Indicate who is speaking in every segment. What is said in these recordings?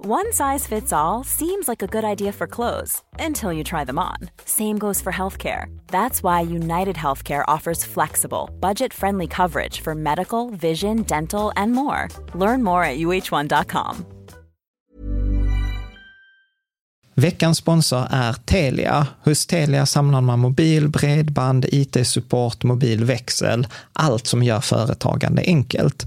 Speaker 1: One size fits all seems like a good idea for clothes until you try them on. Same goes for healthcare. That's why United Healthcare offers flexible, budget friendly coverage for medical, vision, dental, and more. Learn more at uh1.com.
Speaker 2: Veckans sponsor är Telia. Hos Telia samlar man mobil, bredband, IT-support, mobilväxel, allt som gör företagande enkelt.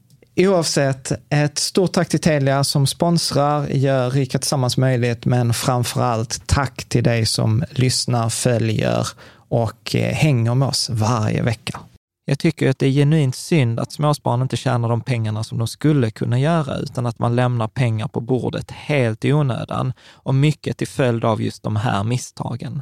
Speaker 2: Oavsett, ett stort tack till Telia som sponsrar, gör Rika Tillsammans möjligt, men framför allt tack till dig som lyssnar, följer och eh, hänger med oss varje vecka. Jag tycker att det är genuint synd att småspararna inte tjänar de pengarna som de skulle kunna göra, utan att man lämnar pengar på bordet helt i onödan och mycket till följd av just de här misstagen.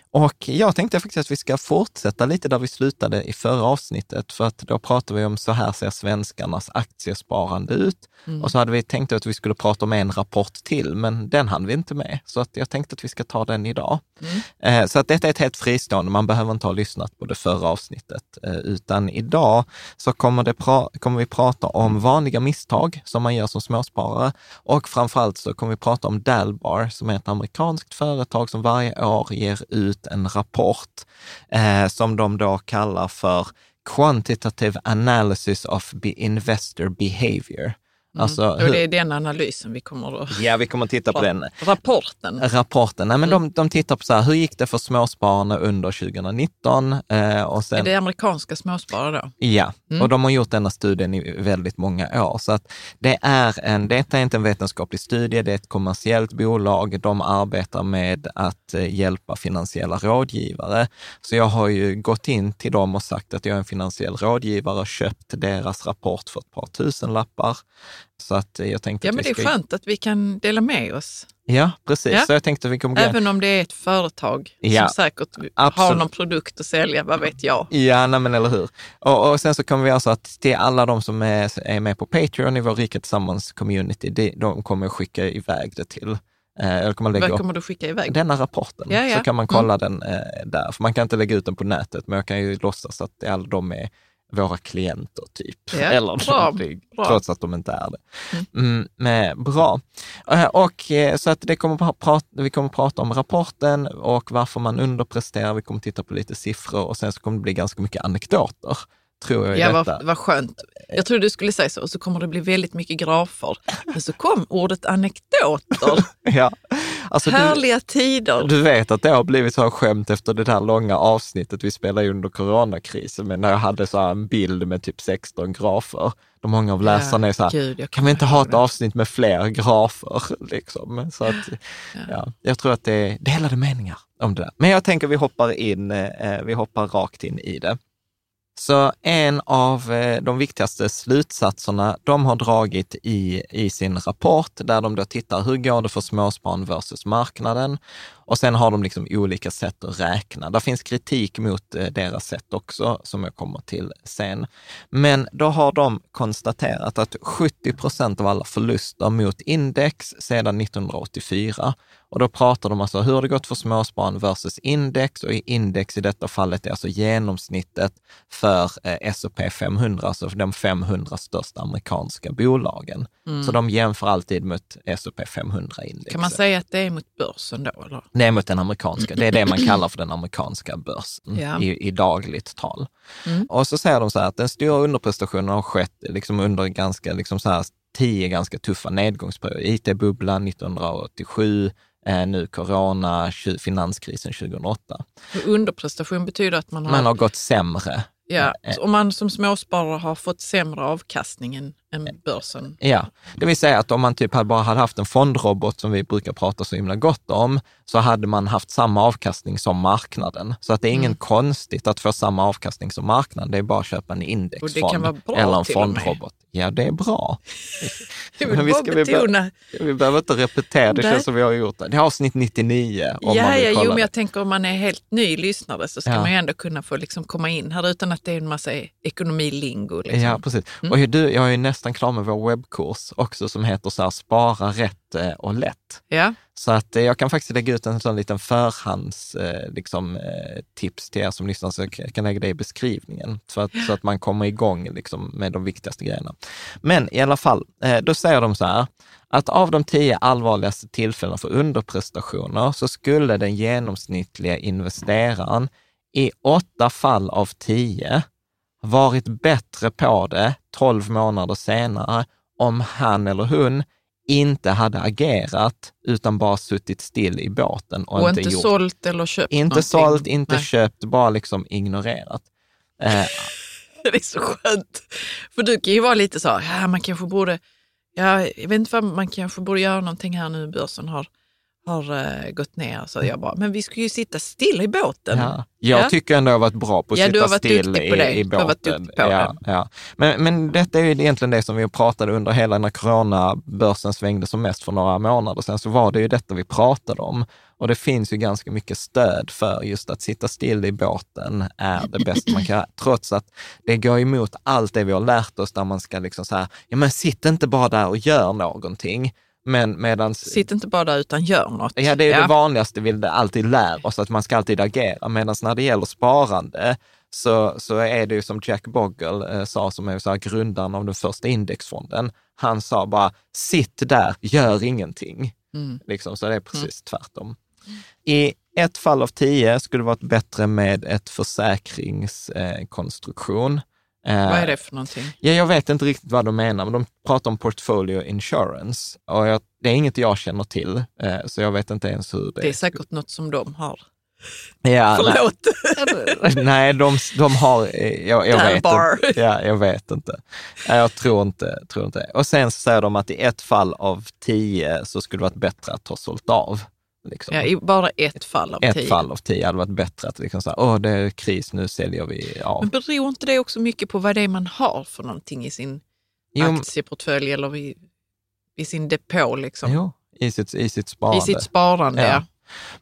Speaker 2: Och jag tänkte faktiskt att vi ska fortsätta lite där vi slutade i förra avsnittet, för att då pratade vi om så här ser svenskarnas aktiesparande ut. Och så hade vi tänkt att vi skulle prata om en rapport till, men den hann vi inte med. Så att jag tänkte att vi ska ta den idag. Eh, Så att detta är ett helt fristående, man behöver inte ha lyssnat på det förra avsnittet, eh, utan idag så kommer, det kommer vi prata om vanliga misstag som man gör som småsparare och framförallt så kommer vi prata om Dalbar som är ett amerikanskt företag som varje år ger ut en rapport eh, som de då kallar för Quantitative Analysis of Investor Behavior. Alltså,
Speaker 3: Och
Speaker 2: hur-
Speaker 3: det är den analysen vi kommer att...
Speaker 2: Ja, vi kommer att titta på den.
Speaker 3: Rapporten.
Speaker 2: Rapporten, nej men
Speaker 3: Mm.
Speaker 2: de, de tittar på så här, hur gick det för småspararna under 2019? Eh, och sen,
Speaker 3: Är det amerikanska småsparare då?
Speaker 2: Ja,
Speaker 3: Mm.
Speaker 2: och de har gjort denna studien i väldigt många år. Så att det är en, detta är inte en vetenskaplig studie, det är ett kommersiellt bolag. De arbetar med att eh, hjälpa finansiella rådgivare. Så jag har ju gått in till dem och sagt att jag är en finansiell rådgivare och köpt deras rapport för ett par tusen lappar. Så att jag tänkte
Speaker 3: Ja, men det är
Speaker 2: ska...
Speaker 3: skönt att vi kan dela med oss.
Speaker 2: Ja, precis.
Speaker 3: Ja.
Speaker 2: Så jag tänkte vi kommer
Speaker 3: Även om det är ett företag
Speaker 2: Ja,
Speaker 3: som säkert har
Speaker 2: absolut.
Speaker 3: någon produkt att sälja, vad vet jag.
Speaker 2: Ja, nej men eller hur. Och, och sen så kommer vi alltså att till alla de som är, är med på Patreon i vår Rika Tillsammans-community, de, de kommer skicka iväg det till, eh, eller kommer lägga
Speaker 3: Vad kommer du skicka iväg?
Speaker 2: denna rapporten.
Speaker 3: Ja.
Speaker 2: Så kan man kolla den eh, där, för man kan inte lägga ut den på nätet, men jag kan ju låtsas att alla de är våra klienter typ.
Speaker 3: Ja,
Speaker 2: Eller
Speaker 3: bra,
Speaker 2: någonting,
Speaker 3: bra.
Speaker 2: trots att de inte är det. Mm, men, bra. Eh, Och eh, så att det kommer pra- prata, vi kommer prata om rapporten och varför man underpresterar. Vi kommer titta på lite siffror och sen så kommer det bli ganska mycket anekdoter, tror jag. i
Speaker 3: Ja,
Speaker 2: detta.
Speaker 3: vad, vad skönt. Jag trodde du skulle säga så, och så kommer det bli väldigt mycket grafer. Men så kom ordet anekdoter.
Speaker 2: Ja. Alltså, du,
Speaker 3: Härliga tider.
Speaker 2: du vet att det har blivit så här skämt efter det där långa avsnittet vi spelade under coronakrisen, men när jag hade så här en bild med typ 16 grafer. De många av läsarna är så här,
Speaker 3: Gud,
Speaker 2: kan vi inte ha ett
Speaker 3: det.
Speaker 2: avsnitt med fler grafer? Liksom. Så att, ja. jag tror att det är delade meningar om det där. Men jag tänker vi hoppar in, eh, vi hoppar rakt in i det. Så en av eh, de viktigaste slutsatserna de har dragit i, i sin rapport, där de då tittar hur går det för småspararen versus marknaden? Och sen har de liksom olika sätt att räkna. Där finns kritik mot eh, deras sätt också, som jag kommer till sen. Men då har de konstaterat att 70 procent av alla förluster mot index sedan 1984. Och då pratar de alltså hur det gått för småspararen versus index och index i detta fallet är alltså genomsnittet för eh, S&P 500, alltså för de 500 största amerikanska bolagen. Så de jämför alltid mot S&P 500-index.
Speaker 3: Kan man säga att det är mot börsen då? Eller?
Speaker 2: Det är mot den amerikanska, det är det man kallar för den amerikanska börsen
Speaker 3: Ja. Mm.
Speaker 2: i, i dagligt tal. Och så säger de så här att den stora underprestationen har skett liksom under ganska, liksom så här, tio ganska tuffa nedgångsperioder. IT-bubblan 1987, eh, nu corona, finanskrisen 2008.
Speaker 3: För Underprestation betyder att man har,
Speaker 2: Man har gått sämre.
Speaker 3: ja, så om man som småsparare har fått sämre avkastning än, än börsen.
Speaker 2: Ja, det vill säga att om man typ hade bara hade haft en fondrobot som vi brukar prata så himla gott om, så hade man haft samma avkastning som marknaden. Så att det är ingen konstigt att få samma avkastning som marknaden, det är bara att köpa en indexfond eller en fondrobot. Ja, det är bra.
Speaker 3: Jag vill
Speaker 2: Men vi ska- vi
Speaker 3: betona.
Speaker 2: Vi behöver inte repetera, det känns som vi har gjort det. Det är avsnitt 99 om man
Speaker 3: Ja,
Speaker 2: vill
Speaker 3: ja, jo, men jag tänker om man är helt ny lyssnare så ska
Speaker 2: Ja.
Speaker 3: man ju ändå kunna få liksom komma in här utan att det är en massa ekonomilingo. Liksom.
Speaker 2: Ja, precis.
Speaker 3: Mm.
Speaker 2: Och du, jag är nästan klar med vår webbkurs också som heter så här, Spara rätt eh, och lätt.
Speaker 3: Ja.
Speaker 2: Så att eh, jag kan faktiskt lägga ut en sån liten förhands eh, liksom, tips till er som lyssnar, så jag kan lägga det i beskrivningen, så att, så att man kommer igång liksom, med de viktigaste grejerna. Men i alla fall, då säger de så här, att av de tio allvarligaste tillfällena för underprestationer så skulle den genomsnittliga investeraren i åtta fall av tio varit bättre på det 12 månader senare om han eller hon inte hade agerat utan bara suttit still i båten och,
Speaker 3: Och
Speaker 2: inte,
Speaker 3: inte
Speaker 2: gjort.
Speaker 3: sålt eller köpt
Speaker 2: inte
Speaker 3: någonting.
Speaker 2: sålt, inte
Speaker 3: Nej.
Speaker 2: köpt, bara liksom ignorerat. Eh,
Speaker 3: Det är så skönt. För du kan ju vara lite så, ja man kanske borde, ja, jag vet inte vad, man kanske borde göra någonting här nu, börsen har, har eh, gått ner. Så jag bara, men vi ska ju sitta stilla i båten.
Speaker 2: Ja. Jag
Speaker 3: Ja.
Speaker 2: tycker ändå jag har varit bra på att
Speaker 3: Ja,
Speaker 2: sitta still
Speaker 3: det.
Speaker 2: i, i
Speaker 3: Du har varit
Speaker 2: båten. ja, ja. Men, men detta är ju egentligen det som vi pratade under hela när coronabörsen svängde som mest för några månader sedan, så var det ju detta vi pratade om. Och det finns ju ganska mycket stöd för just att sitta still i båten är det bästa man kan göra, trots att det går emot allt det vi har lärt oss där man ska liksom så här, ja men sitt inte bara där och gör någonting. Men medans
Speaker 3: Sitt inte bara där utan gör något.
Speaker 2: Ja, det är det vanligaste vi alltid lär oss, att man ska alltid agera. Medan när det gäller sparande så, så är det ju som Jack Bogle eh, sa, som är så här grundaren av den första indexfonden. Han sa bara, sitt där, gör ingenting.
Speaker 3: Mm.
Speaker 2: Liksom, så det är precis tvärtom. I ett fall av tio skulle det varit bättre med ett försäkringskonstruktion.
Speaker 3: Vad är det för någonting?
Speaker 2: Ja, jag vet inte riktigt vad de menar, men de pratar om portfolio insurance. Och jag, det är inget jag känner till, eh, så jag vet inte ens hur det
Speaker 3: Det är säkert något som de har.
Speaker 2: Ja,
Speaker 3: Förlåt.
Speaker 2: Nej, nej de, de har, eh, jag, jag vet
Speaker 3: bar.
Speaker 2: inte. Ja, jag vet inte. Jag tror inte, tror inte. Och sen så säger de att i ett fall av tio så skulle det varit bättre att ha sålt av. Liksom.
Speaker 3: Ja, i bara ett fall av
Speaker 2: ett
Speaker 3: tio.
Speaker 2: fall av tio hade varit bättre att liksom säga, åh det är kris, nu säljer vi av.
Speaker 3: Men beror inte det också mycket på vad det är man har för någonting i sin
Speaker 2: Jo,
Speaker 3: aktieportfölj eller i, i sin depå? Liksom?
Speaker 2: jo i, sitt, i sitt sparande.
Speaker 3: I sitt sparande, ja.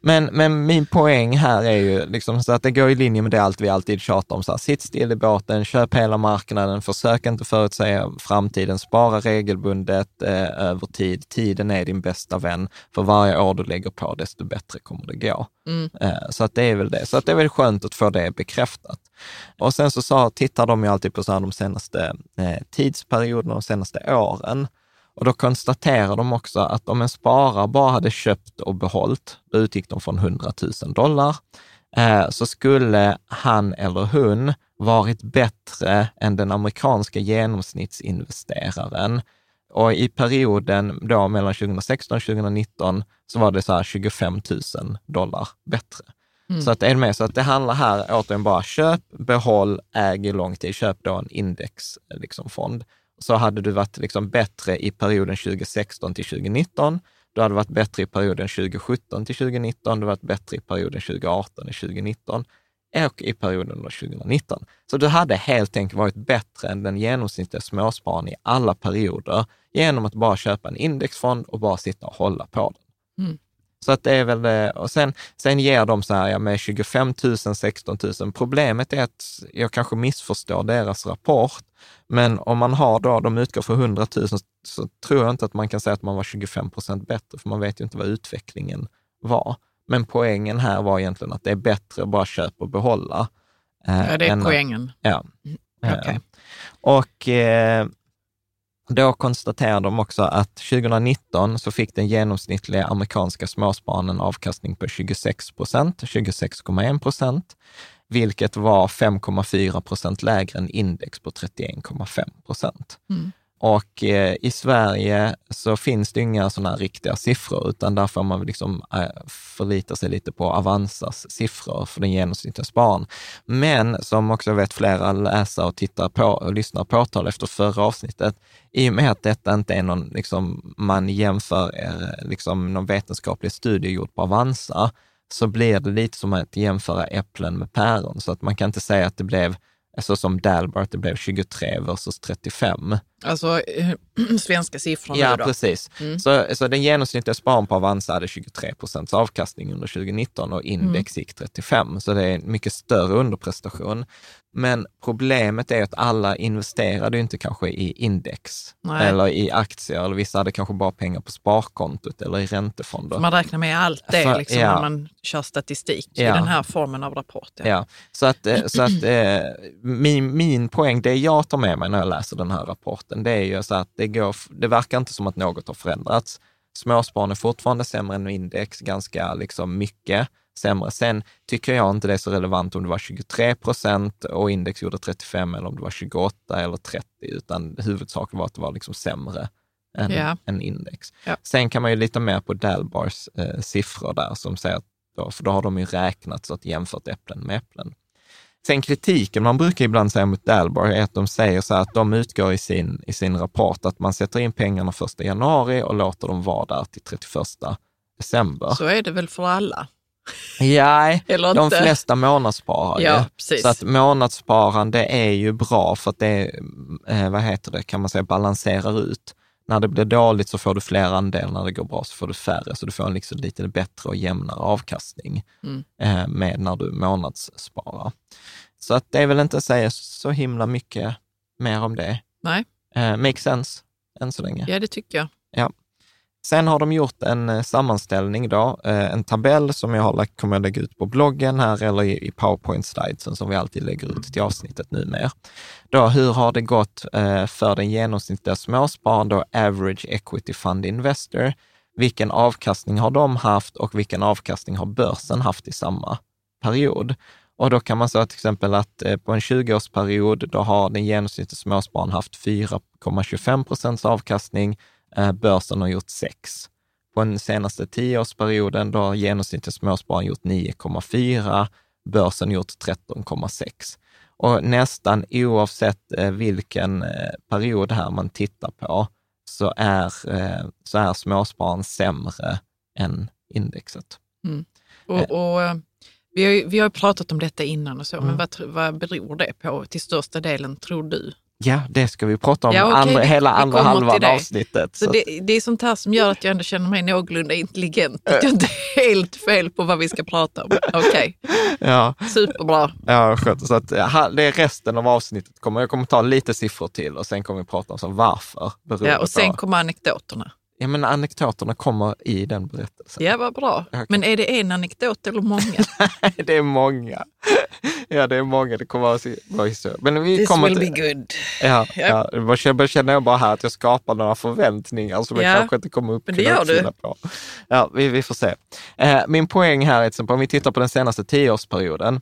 Speaker 2: Men, men min poäng här är ju liksom så att det går i linje med det allt vi alltid tjatar om. Så här, sitt still i båten, köp hela marknaden, försök inte förutsäga framtiden, spara regelbundet eh, över tid. Tiden är din bästa vän. För varje år du lägger på, desto bättre kommer det gå.
Speaker 3: Mm.
Speaker 2: Eh, så att det är väl det. Så att det är väl skönt att få det bekräftat. Och sen så sa, tittar de ju alltid på så här de senaste eh, tidsperioderna, de senaste åren. Och då konstaterar de också att om en sparare bara hade köpt och behållit, då utgick de från 100 000 dollar, eh, så skulle han eller hon varit bättre än den amerikanska genomsnittsinvesteraren. Och i perioden då mellan 2016 och 2019 så var det så här 25 000 dollar bättre. Så att är det med, så att det handlar här återigen bara köp, behåll, äg i lång tid. Köp då en indexfond. Liksom, fond så hade du varit liksom bättre i perioden 2016 till 2019. Du hade varit bättre i perioden 2017 till 2019. Du hade varit bättre i perioden 2018 till 2019 och i perioden 2019. Så du hade helt enkelt varit bättre än den genomsnittliga småspararen i alla perioder genom att bara köpa en indexfond och bara sitta och hålla på den.
Speaker 3: Mm.
Speaker 2: Så att det är väl det. Och sen, sen ger de så här, ja, med 25 000, 16 000. Problemet är att jag kanske missförstår deras rapport, men om man har då, de utgår för 100 000, så tror jag inte att man kan säga att man var 25 procent bättre, för man vet ju inte vad utvecklingen var. Men poängen här var egentligen att det är bättre att bara köpa och behålla. eh,
Speaker 3: Ja, det är
Speaker 2: än
Speaker 3: poängen.
Speaker 2: Ja.
Speaker 3: Okej.
Speaker 2: Eh, Och eh, då konstaterar de också att 2019 så fick den genomsnittliga amerikanska småspararen en avkastning på 26 procent, 26,1 procent, vilket var 5,4 procent lägre än index på 31,5 procent.
Speaker 3: Mm.
Speaker 2: Och eh, i Sverige så finns det inga sådana riktiga siffror, utan där får man liksom eh, förlita sig lite på Avanzas siffror för den genomsnittliga spararen. Men som också vet flera läsare och tittar på och lyssnar påtal efter förra avsnittet, i och med att detta inte är någon, liksom, man jämför eh, liksom, någon vetenskaplig studie gjord på Avanza, så blir det lite som att jämföra äpplen med päron. Så att man kan inte säga att det blev så som Dalbert, det blev 23 versus 35.
Speaker 3: Alltså eh, svenska siffror
Speaker 2: Ja,
Speaker 3: nu då.
Speaker 2: precis.
Speaker 3: Mm.
Speaker 2: Så, så den genomsnittliga spararen på Avanza hade 23 procents avkastning under 2019 och index
Speaker 3: Mm.
Speaker 2: gick 35, så det är en mycket större underprestation. Men problemet är att alla investerade inte kanske i index
Speaker 3: Nej.
Speaker 2: eller i aktier, eller vissa hade kanske bara pengar på sparkontot eller i räntefonder.
Speaker 3: Man räknar med allt det
Speaker 2: För-
Speaker 3: liksom,
Speaker 2: ja.
Speaker 3: när man kör statistik i
Speaker 2: Ja.
Speaker 3: den här formen av rapport. Ja.
Speaker 2: Ja, så att, eh, så att eh, min, min poäng, det jag tar med mig när jag läser den här rapporten, det är ju så att det, går, det verkar inte som att något har förändrats. Småspararna är fortfarande sämre än index, ganska liksom mycket sämre. Sen tycker jag inte det är så relevant om det var 23 procent och index gjorde 35 eller om det var 28 eller 30, utan huvudsaken var att det var liksom sämre än,
Speaker 3: Ja.
Speaker 2: än index.
Speaker 3: Ja.
Speaker 2: Sen kan man ju lita mer på Dalbars eh, siffror där som säger att då, för då har de ju räknat så att jämfört äpplen med äpplen. Sen kritiken man brukar ibland säga mot Dalbar är att de säger så här att de utgår i sin, i sin rapport att man sätter in pengarna 1 januari och låter dem vara där till 31 december.
Speaker 3: Så är det väl för alla? Eller
Speaker 2: de
Speaker 3: inte?
Speaker 2: flesta månadssparar
Speaker 3: Ja,
Speaker 2: ju.
Speaker 3: precis.
Speaker 2: Så att månadssparande är ju bra för att det, eh, vad heter det, kan man säga, balanserar ut. När det blir dåligt så får du fler andel, när det går bra så får du färre, så du får en liksom lite bättre och jämnare avkastning
Speaker 3: Mm.
Speaker 2: eh, med när du månadssparar. Så att det är väl inte att säga så himla mycket mer om det.
Speaker 3: Nej,
Speaker 2: Eh, makes sense än så länge.
Speaker 3: ja det tycker jag.
Speaker 2: Sen har de gjort en eh, sammanställning då, eh, en tabell som jag har lagt, kommer att lägga ut på bloggen här eller i, powerpoint-slidesen som vi alltid lägger ut till avsnittet numera. Då, hur har det gått eh, för den genomsnittliga småspararen, då average equity fund investor? Vilken avkastning har de haft och vilken avkastning har börsen haft i samma period? Och då kan man säga till exempel att på en 20-årsperiod, då har den genomsnittliga småspararen haft 4,25 procents avkastning, Börsen har gjort 6. På den senaste tioårsperioden då har genomsnittligt småspararen gjort 9,4, börsen gjort 13,6. Och nästan oavsett eh, vilken eh, period här man tittar på så är, eh, så är småspararen sämre än indexet.
Speaker 3: Och, och, eh, vi, har, vi har pratat om detta innan och så,
Speaker 2: Mm.
Speaker 3: men vad, vad beror det på till största delen, tror du?
Speaker 2: Ja, det ska vi prata om
Speaker 3: Ja, okej,
Speaker 2: andra, hela andra halvan avsnittet.
Speaker 3: Så
Speaker 2: Så
Speaker 3: det, det är sånt här som gör att jag ändå känner mig någorlunda intelligent. Att jag inte är helt fel på vad vi ska prata om. Okej,
Speaker 2: ja,
Speaker 3: superbra.
Speaker 2: ja, skönt. Så att, det är resten av avsnittet. Kommer, jag kommer ta lite siffror till och sen kommer vi prata om så varför.
Speaker 3: Ja, och sen
Speaker 2: på.
Speaker 3: kommer anekdoterna.
Speaker 2: Ja, men anekdoterna kommer i den berättelsen.
Speaker 3: Ja, vad bra.
Speaker 2: Okej.
Speaker 3: Men är det en anekdot eller många?
Speaker 2: det är många. Ja, det är många. Det kommer att vara historia. Men vi
Speaker 3: This
Speaker 2: kommer
Speaker 3: will
Speaker 2: till,
Speaker 3: be good.
Speaker 2: Ja,
Speaker 3: Ja.
Speaker 2: ja. jag känner- jag bara här att jag skapar några förväntningar som
Speaker 3: Ja,
Speaker 2: jag kanske inte kommer upp
Speaker 3: det gör du.
Speaker 2: på. Ja, vi, vi får se. Eh, min poäng här är till exempel, om vi tittar på den senaste tioårsperioden,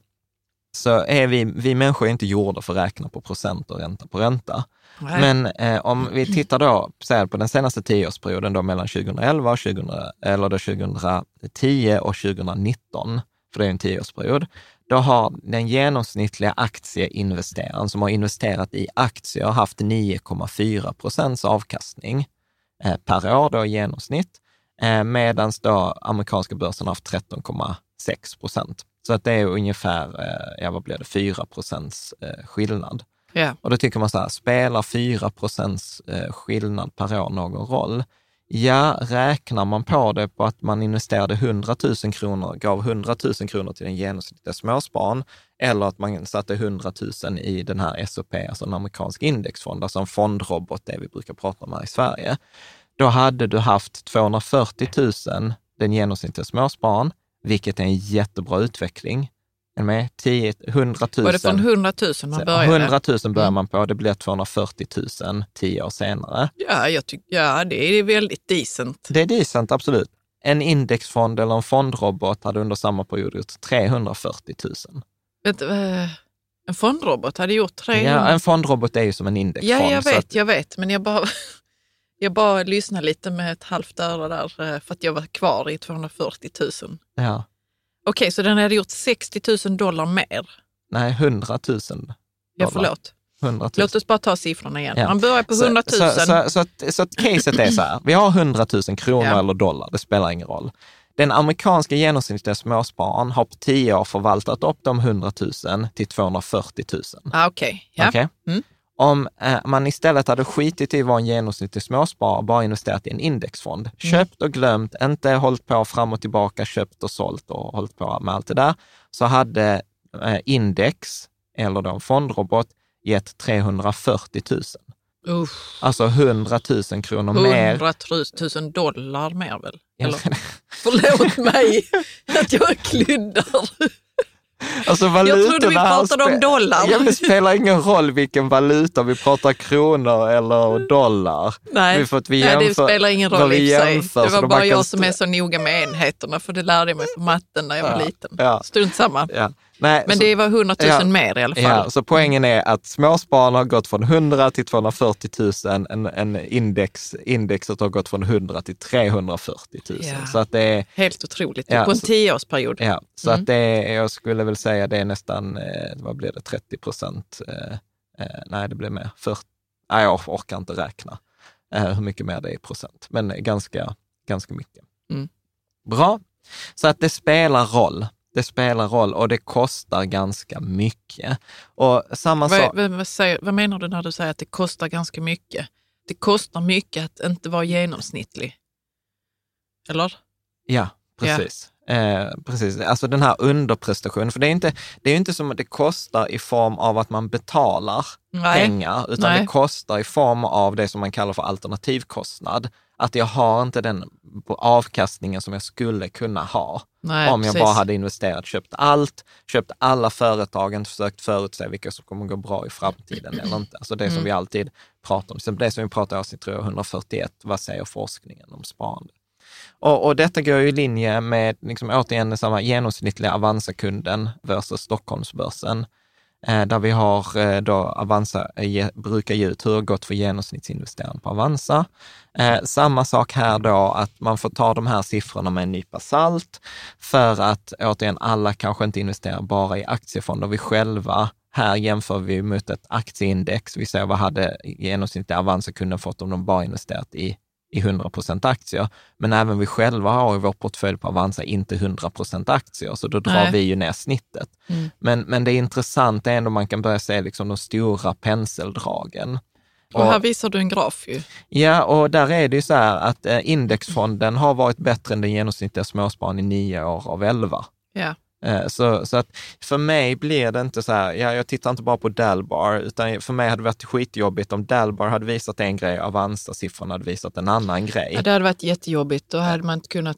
Speaker 2: så är vi, vi människor inte gjorda för att räkna på procent och ränta på ränta.
Speaker 3: Nej.
Speaker 2: Men eh, om vi tittar då här, på den senaste tioårsperioden då mellan 2011 och 2000, eller då 2010 och 2019, för det är en tioårsperiod, då har den genomsnittliga aktieinvesteraren som har investerat i aktier haft 9,4 procents avkastning eh, per år då i genomsnitt, eh, medan då amerikanska börsen har haft 13,6 procent. Så att det är ungefär, eh, ja vad blir det, 4 procents eh, skillnad.
Speaker 3: ja.
Speaker 2: Och då tycker man så här, spelar 4 procents eh, skillnad per år någon roll? Ja, räknar man på det på att man investerade 100 000 kronor, gav 100 000 kronor till den genomsnittliga småspararen, eller att man satte 100 000 i den här SOP, alltså en amerikansk indexfond, alltså en fondrobot, det vi brukar prata om här i Sverige. Då hade du haft 240 000, den genomsnittliga småspararen, vilket är en jättebra utveckling. Med? 10, 100 000.
Speaker 3: Var det från 100 000 man började?
Speaker 2: 100 000 börjar
Speaker 3: Mm.
Speaker 2: man på, det blir 240 000 tio år senare.
Speaker 3: Ja, jag tyck, ja, det är väldigt decent.
Speaker 2: Det är decent, absolut. En indexfond eller en fondrobot hade under samma period gjort 340 000.
Speaker 3: Vet, eh, en fondrobot hade gjort 300.
Speaker 2: Ja, en fondrobot är ju som en indexfond.
Speaker 3: Ja, jag vet,
Speaker 2: att-
Speaker 3: jag vet. Men jag bara, jag bara lyssnade lite med ett halvt öra där eh, för att jag var kvar i 240 000.
Speaker 2: ja.
Speaker 3: Okej, så den hade gjort 60 000 dollar mer.
Speaker 2: Nej, 100 000.
Speaker 3: Ja,
Speaker 2: dollar.
Speaker 3: förlåt.
Speaker 2: 100 000.
Speaker 3: Låt oss bara ta siffrorna igen.
Speaker 2: Ja.
Speaker 3: Man börjar på 100 000.
Speaker 2: Så, så, så, så, att, så att caset är så här, vi har 100 000 kronor
Speaker 3: Ja.
Speaker 2: eller dollar, det spelar ingen roll. Den amerikanska genomsnittliga småspararen har på 10 år förvaltat upp de 100 000 till 240 000.
Speaker 3: ah, Okej, ja.
Speaker 2: Okej?
Speaker 3: Mm.
Speaker 2: Om eh, man istället hade skitit i vara en genomsnittlig småsparare, bara investerat i en indexfond,
Speaker 3: Mm.
Speaker 2: köpt och glömt, inte hållit på fram och tillbaka, köpt och sålt och hållit på med allt det där, så hade eh, index, eller då en fondrobot, gett 340 000.
Speaker 3: Uff,
Speaker 2: Alltså 100 000 kronor mer.
Speaker 3: 100 000 dollar mer väl? Eller, förlåt mig att jag kluddar.
Speaker 2: Alltså
Speaker 3: Jag trodde vi pratade om dollar.
Speaker 2: Ja, det spelar ingen roll vilken valuta, vi pratar kronor eller dollar.
Speaker 3: Nej,
Speaker 2: Vi får att vi
Speaker 3: Nej det
Speaker 2: jämför-
Speaker 3: spelar ingen roll i för sig.
Speaker 2: jämför,
Speaker 3: Det var bara
Speaker 2: kan
Speaker 3: jag som är så noga med enheterna, för det lärde jag mig på matten när jag var
Speaker 2: Ja,
Speaker 3: liten.
Speaker 2: ja.
Speaker 3: Strunt samma.
Speaker 2: Ja. Nej,
Speaker 3: Men
Speaker 2: så-
Speaker 3: det var 100 000
Speaker 2: Ja.
Speaker 3: mer i alla fall.
Speaker 2: Ja, så poängen är att småspararna har gått från 100 till 240 000, en, en index, indexet har gått från 100 till 340 000.
Speaker 3: Ja.
Speaker 2: Så att det är,
Speaker 3: Helt otroligt.
Speaker 2: Ja,
Speaker 3: på en tioårsperiod.
Speaker 2: ja, så
Speaker 3: Mm.
Speaker 2: att det är, jag skulle väl säga det är nästan, eh, vad blir det, 30 procent? Eh, eh, nej, det blir mer, 40, nej, jag orkar inte räkna hur mycket mer det är i procent, men ganska, ganska mycket.
Speaker 3: Mm.
Speaker 2: Bra, så att det spelar roll. Det spelar roll och det kostar ganska mycket. Och samma sak...
Speaker 3: Vad, vad, vad, vad menar du när du säger att det kostar ganska mycket? Det kostar mycket att inte vara genomsnittlig. Eller?
Speaker 2: Ja, precis. Eh, precis. Alltså den här underprestationen, för det är, inte, det är inte som att det kostar i form av att man betalar
Speaker 3: Nej.
Speaker 2: pengar, utan
Speaker 3: Nej.
Speaker 2: det kostar i form av det som man kallar för alternativkostnad. Att jag har inte den avkastningen som jag skulle kunna ha
Speaker 3: Nej,
Speaker 2: om jag
Speaker 3: precis.
Speaker 2: bara hade investerat, köpt allt, köpt alla företagen, försökt förutse vilka som kommer gå bra i framtiden eller inte. Alltså det
Speaker 3: Mm.
Speaker 2: som vi alltid pratar om. Det som vi pratar om i avsnitt tror jag, 141, vad säger forskningen om sparande? Och, och detta går ju i linje med, liksom, återigen, samma genomsnittliga Avanza-kunden versus Stockholmsbörsen. Eh, där vi har eh, då Avanza eh, ge, brukar ge ut hur det har gått för genomsnittsinvesteraren på Avanza. Eh, samma sak här då, att man får ta de här siffrorna med en nypa salt, för att återigen, alla kanske inte investerar bara i aktiefonder. Vi själva, här jämför vi mot ett aktieindex. Vi ser vad hade genomsnittliga Avanza-kunden fått om de bara investerat i i 100% aktier. Men även vi själva har i vår portfölj på Avanza inte 100% aktier, så då drar
Speaker 3: Nej.
Speaker 2: vi ju ner snittet.
Speaker 3: Mm.
Speaker 2: Men, men det intressanta är ändå man kan börja se liksom de stora penseldragen.
Speaker 3: Och här visar du en graf ju.
Speaker 2: Ja, och där är det ju så här att eh, indexfonden har varit bättre än den genomsnittliga småspararen i nio år av elva.
Speaker 3: Ja.
Speaker 2: Eh, Så, så att för mig blir det inte så här, ja, jag tittar inte bara på Dalbar, utan för mig hade det varit skitjobbigt om Dalbar hade visat en grej och Avanza-siffrorna hade visat en annan grej.
Speaker 3: ja, det hade varit jättejobbigt. Då hade man inte kunnat,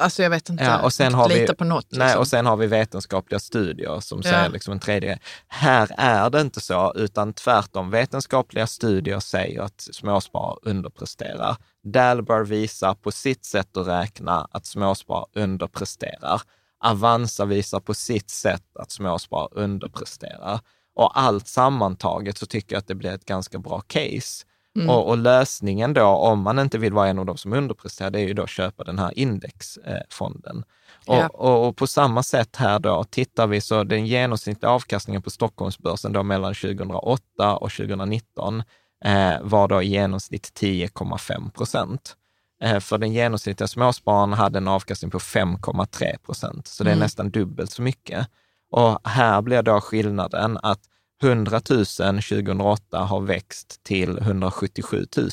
Speaker 3: alltså jag vet inte,
Speaker 2: Ja, och sen har vi-
Speaker 3: lita på något.
Speaker 2: Nej,
Speaker 3: liksom.
Speaker 2: och sen har vi vetenskapliga studier som
Speaker 3: Ja.
Speaker 2: säger liksom en tredje grej. Här är det inte så, utan tvärtom. Vetenskapliga studier säger att småsparare underpresterar. Dalbar visar på sitt sätt att räkna att småsparare underpresterar. Avanza visar på sitt sätt att småsparare underpresterar. Och allt sammantaget så tycker jag att det blir ett ganska bra case.
Speaker 3: Mm.
Speaker 2: Och, och lösningen då, om man inte vill vara en av de som underpresterar, det är ju då att köpa den här indexfonden. Och,
Speaker 3: Ja.
Speaker 2: och, och på samma sätt här då, tittar vi så den genomsnittliga avkastningen på Stockholmsbörsen då mellan 2008 och 2019 eh, var då i genomsnitt 10,5 procent. Eh, för den genomsnittliga småspararen hade en avkastning på 5,3 procent, så det är
Speaker 3: Mm.
Speaker 2: nästan dubbelt så mycket. Och här blir då skillnaden att 100 000 2008 har växt till 177 000.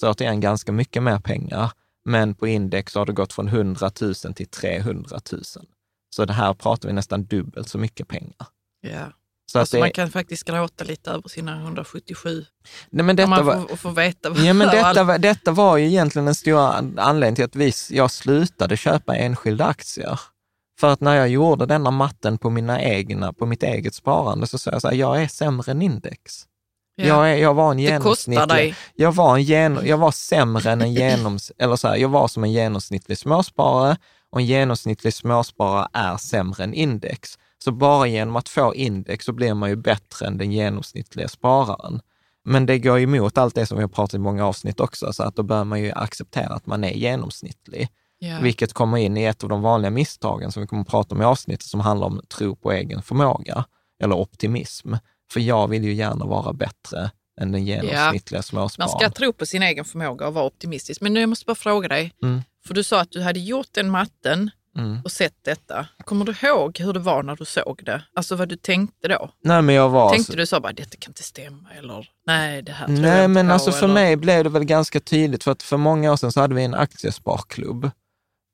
Speaker 2: Så återigen ganska mycket mer pengar, men på index har det gått från 100 000 till 300 000. Så det här pratar vi nästan dubbelt så mycket pengar.
Speaker 3: ja.
Speaker 2: Så
Speaker 3: Alltså
Speaker 2: att
Speaker 3: man
Speaker 2: det,
Speaker 3: kan faktiskt gråta lite över sina 177.
Speaker 2: nej, men detta
Speaker 3: man
Speaker 2: var,
Speaker 3: får, får veta.
Speaker 2: Ja, men detta, var- detta var ju egentligen den stora anledningen till att vi, jag slutade köpa enskilda aktier. För att när jag gjorde denna matten på, mina egna, på mitt eget sparande så sa jag så här, jag är sämre än index.
Speaker 3: Ja.
Speaker 2: Jag, är, jag var en
Speaker 3: det
Speaker 2: genomsnittlig... Jag var, en gen, jag var sämre än en genoms, eller så här, jag var som en genomsnittlig småsparare och en genomsnittlig småsparare är sämre än index. Så bara genom att få index så blir man ju bättre än den genomsnittliga spararen. Men det går ju emot allt det som vi har pratat i många avsnitt också, så att då bör man ju acceptera att man är genomsnittlig.
Speaker 3: Ja.
Speaker 2: Vilket kommer in i ett av de vanliga misstagen som vi kommer att prata om i avsnittet som handlar om tro på egen förmåga eller optimism. För jag vill ju gärna vara bättre än den genomsnittliga
Speaker 3: Man
Speaker 2: småspararen.
Speaker 3: ska tro på sin egen förmåga och vara optimistisk. Men nu jag måste bara fråga dig,
Speaker 2: Mm.
Speaker 3: för du sa att du hade gjort den matten
Speaker 2: Mm.
Speaker 3: och sett detta. Kommer du ihåg hur det var när du såg det? Alltså vad du tänkte då?
Speaker 2: Nej, men jag var...
Speaker 3: Tänkte du så bara, detta kan inte stämma eller nej, det här tror jag
Speaker 2: Nej,
Speaker 3: inte
Speaker 2: men
Speaker 3: på,
Speaker 2: alltså för
Speaker 3: eller?
Speaker 2: mig blev det väl ganska tydligt, för att för många år sedan så hade vi en aktiesparklubb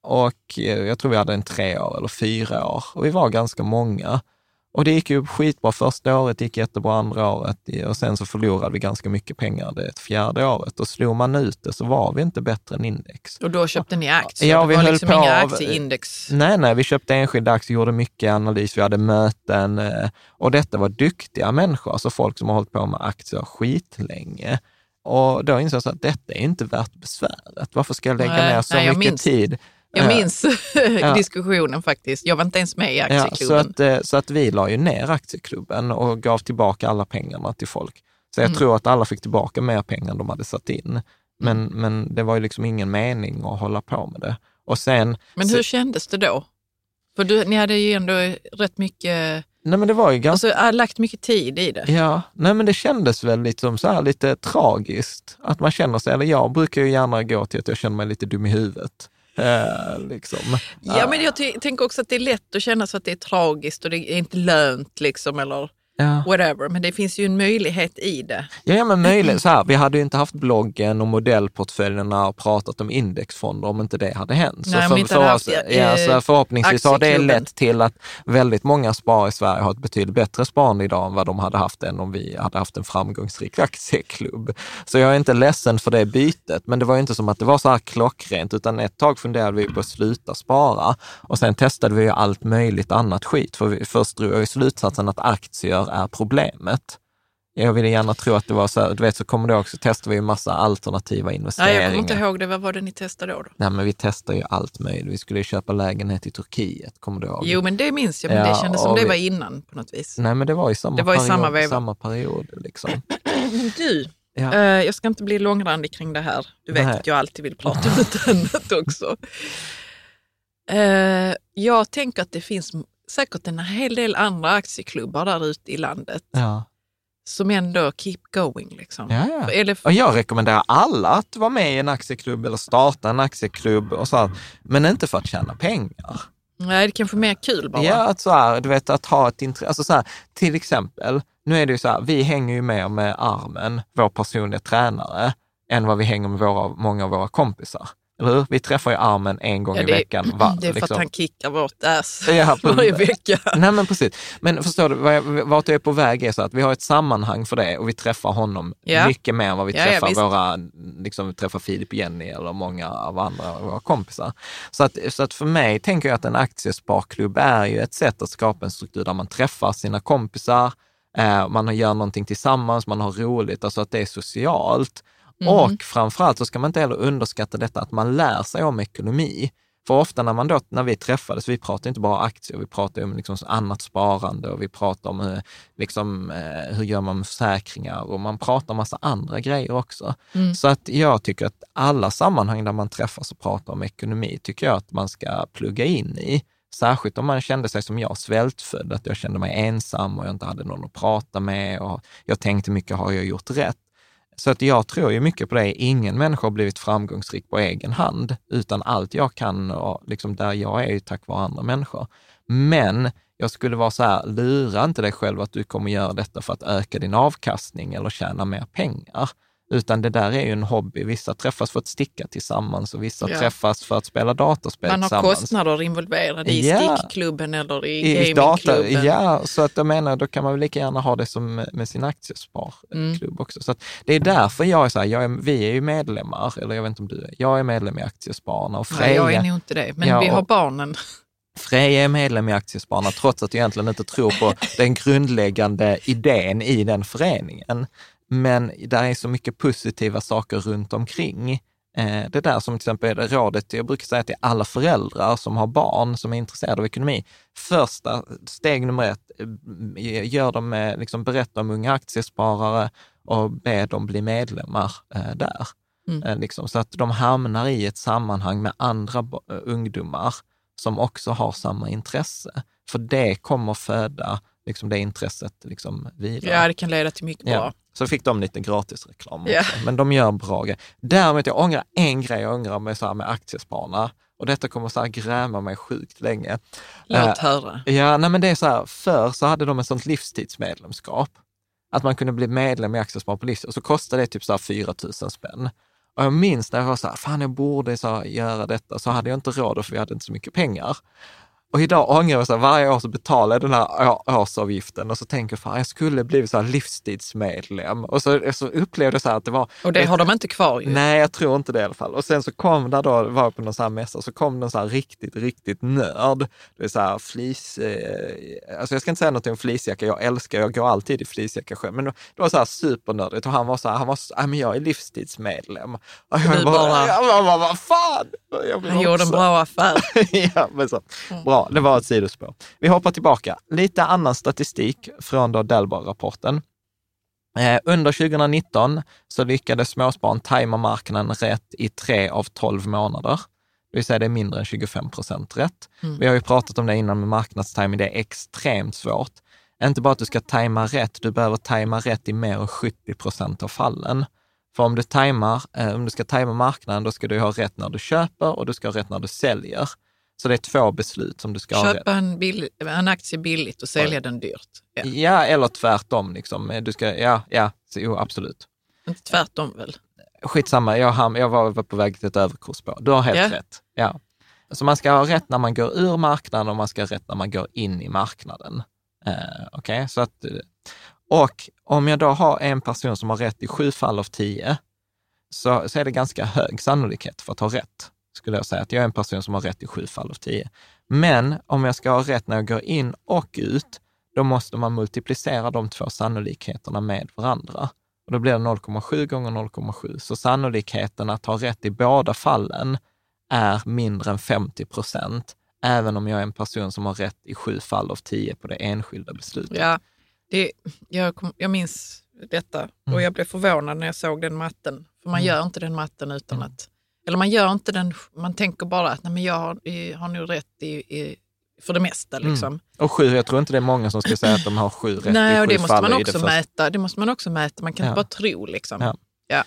Speaker 2: och eh, jag tror vi hade en tre år eller fyra år och vi var ganska många. Och det gick ju skitbra första året, det gick jättebra andra året och sen så förlorade vi ganska mycket pengar det fjärde året och slog man ut det så var vi inte bättre än index.
Speaker 3: Och då köpte ni aktier?
Speaker 2: Ja,
Speaker 3: det
Speaker 2: vi
Speaker 3: var
Speaker 2: höll
Speaker 3: liksom
Speaker 2: på
Speaker 3: inga aktieindex?
Speaker 2: Nej, nej, vi köpte enskilda aktier, gjorde mycket analys, vi hade möten eh, och detta var duktiga människor, alltså folk som har hållit på med aktier skitlänge. Och då insåg jag att detta är inte värt besväret. Varför ska jag lägga
Speaker 3: Nej,
Speaker 2: ner så
Speaker 3: nej,
Speaker 2: mycket
Speaker 3: minns-
Speaker 2: tid?
Speaker 3: Jag minns
Speaker 2: ja.
Speaker 3: diskussionen faktiskt. Jag var inte ens med i
Speaker 2: Ja, så,
Speaker 3: aktieklubben.
Speaker 2: att, eh, så att vi la ju ner aktieklubben och gav tillbaka alla pengarna till folk. Så jag
Speaker 3: Mm.
Speaker 2: tror att alla fick tillbaka mer pengar än de hade satt in. Men, men det var ju liksom ingen mening att hålla på med det. Och sen,
Speaker 3: Men hur kändes det då? För du, ni hade ju ändå rätt mycket,
Speaker 2: nej men det var ju ganska
Speaker 3: alltså äh, lagt mycket tid i det.
Speaker 2: Ja, nej men det kändes väl lite som så här lite tragiskt. Att man känner sig, eller jag brukar ju gärna gå till att jag känner mig lite dum i huvudet. Eh, liksom.
Speaker 3: Ja, men jag ty- tänker också att det är lätt att känna så att det är tragiskt och det är inte lönt liksom eller
Speaker 2: Ja.
Speaker 3: whatever. Men det finns ju en möjlighet i det.
Speaker 2: Ja, ja, men möjligt. Så här, vi hade ju inte haft bloggen och modellportföljerna och pratat om indexfonder om inte det hade hänt.
Speaker 3: Nej, hade haft,
Speaker 2: oss,
Speaker 3: eh,
Speaker 2: ja, så förhoppningsvis har det lett till att väldigt många sparare i Sverige har ett betydligt bättre sparande idag än vad de hade haft än om vi hade haft en framgångsrik aktieklubb. Så jag är inte ledsen för det bytet, men det var ju inte som att det var så här klockrent, utan ett tag funderade vi på att sluta spara och sen testade vi ju allt möjligt annat skit. För vi, först drog jag ju slutsatsen att aktier är problemet. Jag ville gärna tro att det var så här, du vet så kommer du ihåg så testade vi ju massa alternativa
Speaker 3: Nej,
Speaker 2: investeringar.
Speaker 3: jag kommer inte ihåg det. Vad var det ni testade då? då?
Speaker 2: Nej, men vi testar ju allt möjligt. Vi skulle ju köpa lägenhet i Turkiet, kommer du ihåg?
Speaker 3: Jo, men det minns jag. Men
Speaker 2: Ja,
Speaker 3: det kändes som
Speaker 2: och
Speaker 3: det
Speaker 2: vi-
Speaker 3: var innan på något vis.
Speaker 2: Nej, men det var i samma
Speaker 3: Det var i
Speaker 2: period.
Speaker 3: samma veva.
Speaker 2: samma period liksom.
Speaker 3: Men du,
Speaker 2: Ja.
Speaker 3: eh, jag ska inte bli långrandig kring det här. Du vet
Speaker 2: Nej.
Speaker 3: att jag alltid vill prata om något annat också. Eh, jag tänker att det finns säkert en hel del andra aktieklubbar där ute i landet
Speaker 2: Ja.
Speaker 3: som ändå keep going. Liksom.
Speaker 2: Ja, ja.
Speaker 3: Eller,
Speaker 2: Och jag rekommenderar alla att vara med i en aktieklubb eller starta en aktieklubb, och så här, men inte för att tjäna pengar.
Speaker 3: nej, det är kanske mer kul bara.
Speaker 2: Ja, att, så här, du vet, att ha ett intresse. Alltså så här, till exempel, nu är det ju så här, vi hänger ju mer med Armen, vår personliga tränare, än vad vi hänger med våra, många av våra kompisar. Eller hur? Vi träffar ju Armen en gång
Speaker 3: Ja,
Speaker 2: i
Speaker 3: det,
Speaker 2: veckan. Va,
Speaker 3: det är för
Speaker 2: liksom.
Speaker 3: att han kickar vårt ass
Speaker 2: Ja,
Speaker 3: varje vecka.
Speaker 2: Nej men precis. Men förstår du, vart jag är på väg är så att vi har ett sammanhang för det och vi träffar honom
Speaker 3: Ja.
Speaker 2: mycket mer än vad vi
Speaker 3: Ja, ja,
Speaker 2: träffar
Speaker 3: visst.
Speaker 2: våra, liksom vi träffar Filip och Jenny eller många av andra våra kompisar. Så att, så att för mig tänker jag att en aktiesparklubb är ju ett sätt att skapa en struktur där man träffar sina kompisar, eh, man gör någonting tillsammans, man har roligt, alltså att det är socialt.
Speaker 3: Mhm.
Speaker 2: Och framförallt så ska man inte heller underskatta detta att man lär sig om ekonomi. För ofta när, man då, när vi träffades, vi pratade inte bara aktier, vi pratade om liksom annat sparande och vi pratade om hur, liksom, eh, hur gör man med försäkringar och man pratar om massa andra grejer också.
Speaker 3: Mm.
Speaker 2: Så att jag tycker att alla sammanhang där man träffas och pratar om ekonomi tycker jag att man ska plugga in i. Särskilt om man kände sig som jag, svältfödd, att jag kände mig ensam och jag inte hade någon att prata med och jag tänkte mycket, har jag gjort rätt? Så att jag tror ju mycket på det. Ingen människa har blivit framgångsrik på egen hand, utan allt jag kan och liksom där jag är ju tack vare andra människor. Men jag skulle vara så här, lura inte dig själv att du kommer göra detta för att öka din avkastning eller tjäna mer pengar. Utan det där är ju en hobby. Vissa träffas för att sticka tillsammans och vissa
Speaker 3: Ja.
Speaker 2: träffas för att spela datorspel
Speaker 3: Man har
Speaker 2: tillsammans.
Speaker 3: kostnader involverade i
Speaker 2: Ja.
Speaker 3: stickklubben eller i,
Speaker 2: I,
Speaker 3: gamingklubben.
Speaker 2: ja, så att jag menar, då kan man väl lika gärna ha det som med sin aktiesparklubb
Speaker 3: Mm.
Speaker 2: också. Så det är därför jag är så här, jag är, vi är ju medlemmar, eller jag vet inte om du är, jag är medlem i Aktiespararna och
Speaker 3: Nej,
Speaker 2: Freja,
Speaker 3: jag är nog inte det, men
Speaker 2: Ja,
Speaker 3: vi har barnen.
Speaker 2: Freja är medlem i Aktiespararna trots att jag egentligen inte tror på den grundläggande idén i den föreningen. Men där är så mycket positiva saker runt omkring. Eh, Det där som till exempel är det rådet, jag brukar säga till alla föräldrar som har barn som är intresserade av ekonomi. Första steg nummer ett, eh, gör dem med, liksom berätta om unga aktiesparare och be dem bli medlemmar eh, där.
Speaker 3: Mm.
Speaker 2: Eh, Liksom, så att de hamnar i ett sammanhang med andra eh, ungdomar som också har samma intresse. För det kommer föda liksom, det intresset liksom, vidare.
Speaker 3: Ja, det kan leda till mycket bra.
Speaker 2: Ja. Så fick de lite gratis reklam också. Men de gör bra grejer. Däremot, jag ångrar en grej jag ångrar med, så här, med aktiespararna. Och detta kommer så här gräma mig sjukt länge.
Speaker 3: Låt
Speaker 2: Eh,
Speaker 3: höra.
Speaker 2: Ja, nej men det är så här, förr så hade de ett sånt livstidsmedlemskap. Att man kunde bli medlem i Aktiespararna på livstid och så kostade det typ så här 4 000 spänn. Och jag minns när jag var så här, fan jag borde så här, göra detta, så hade jag inte råd för vi hade inte så mycket pengar. Och idag ångrar jag så här, varje år så betalar jag den här årsavgiften och så tänker jag, fan jag skulle blivit så här livstidsmedlem. Och så, så upplevde jag så att det var...
Speaker 3: Och det har de inte kvar ju.
Speaker 2: Nej, jag tror inte det i alla fall. Och sen så kom det då, var på någon sån här mässa, så kom det en sån här riktigt, riktigt nörd. Det är så här flis, eh, alltså jag ska inte säga något om fleecejacka, jag älskar, jag går alltid i fleecejacka själv, men det var så här supernördigt och han var så här, han var så, "Nej, men jag är livstidsmedlem. Och jag
Speaker 3: Du
Speaker 2: bara,
Speaker 3: bara-
Speaker 2: jag bara, vad, fan! Jag
Speaker 3: Han gjorde en bra affär.
Speaker 2: ja, men så. Bra, det var ett sidospår. Vi hoppar tillbaka. Lite annan statistik från då Delbar-rapporten. Eh, under 2019 så lyckades småspararen tajma marknaden rätt i tre av 12 månader. Det vill säga det är mindre än 25 procent rätt. Vi har ju pratat om det innan med marknadstiming, det är extremt svårt. Inte bara att du ska tajma rätt, du behöver tajma rätt i mer än 70 procent av fallen. För om du, tajmar, eh, om du ska tajma marknaden, då ska du ha rätt när du köper och du ska ha rätt när du säljer. Så det är två beslut som du ska.
Speaker 3: Köpa en, bill, en aktie billigt och sälja den dyrt. Ja.
Speaker 2: Ja, eller tvärtom. Liksom. Du ska, ja, ja, så, jo, absolut.
Speaker 3: Inte tvärtom väl?
Speaker 2: Skitsamma, jag, ham- jag var var på väg till ett överkursspår. Du har helt
Speaker 3: Ja.
Speaker 2: rätt. Ja. Så man ska ha rätt när man går ur marknaden och man ska ha rätt när man går in i marknaden. Eh, Okej, så att... eh, Och om jag då har en person som har rätt i sju fall av tio, så, så är det ganska hög sannolikhet för att ha rätt, skulle jag säga. Att jag är en person som har rätt i sju fall av tio. Men om jag ska ha rätt när jag går in och ut, då måste man multiplicera de två sannolikheterna med varandra. Och då blir det 0,7 gånger 0,7. Så sannolikheten att ha rätt i båda fallen är mindre än 50 procent, även om jag är en person som har rätt i sju fall av tio på det enskilda beslutet.
Speaker 3: Ja, det, jag, kom, jag minns detta och jag blev förvånad när jag såg den matten. För man gör inte den matten utan att... Eller man gör inte den... Man tänker bara att nej, men jag har, har nog rätt i, i för det mesta. Liksom.
Speaker 2: Och sju, jag tror inte det är många som ska säga att de har sju rätt
Speaker 3: Nej,
Speaker 2: i
Speaker 3: och
Speaker 2: sju
Speaker 3: det måste, man
Speaker 2: det
Speaker 3: också
Speaker 2: första.
Speaker 3: mäta. det måste man också mäta. Man kan
Speaker 2: Ja.
Speaker 3: inte bara tro. Liksom.
Speaker 2: Ja.
Speaker 3: Ja.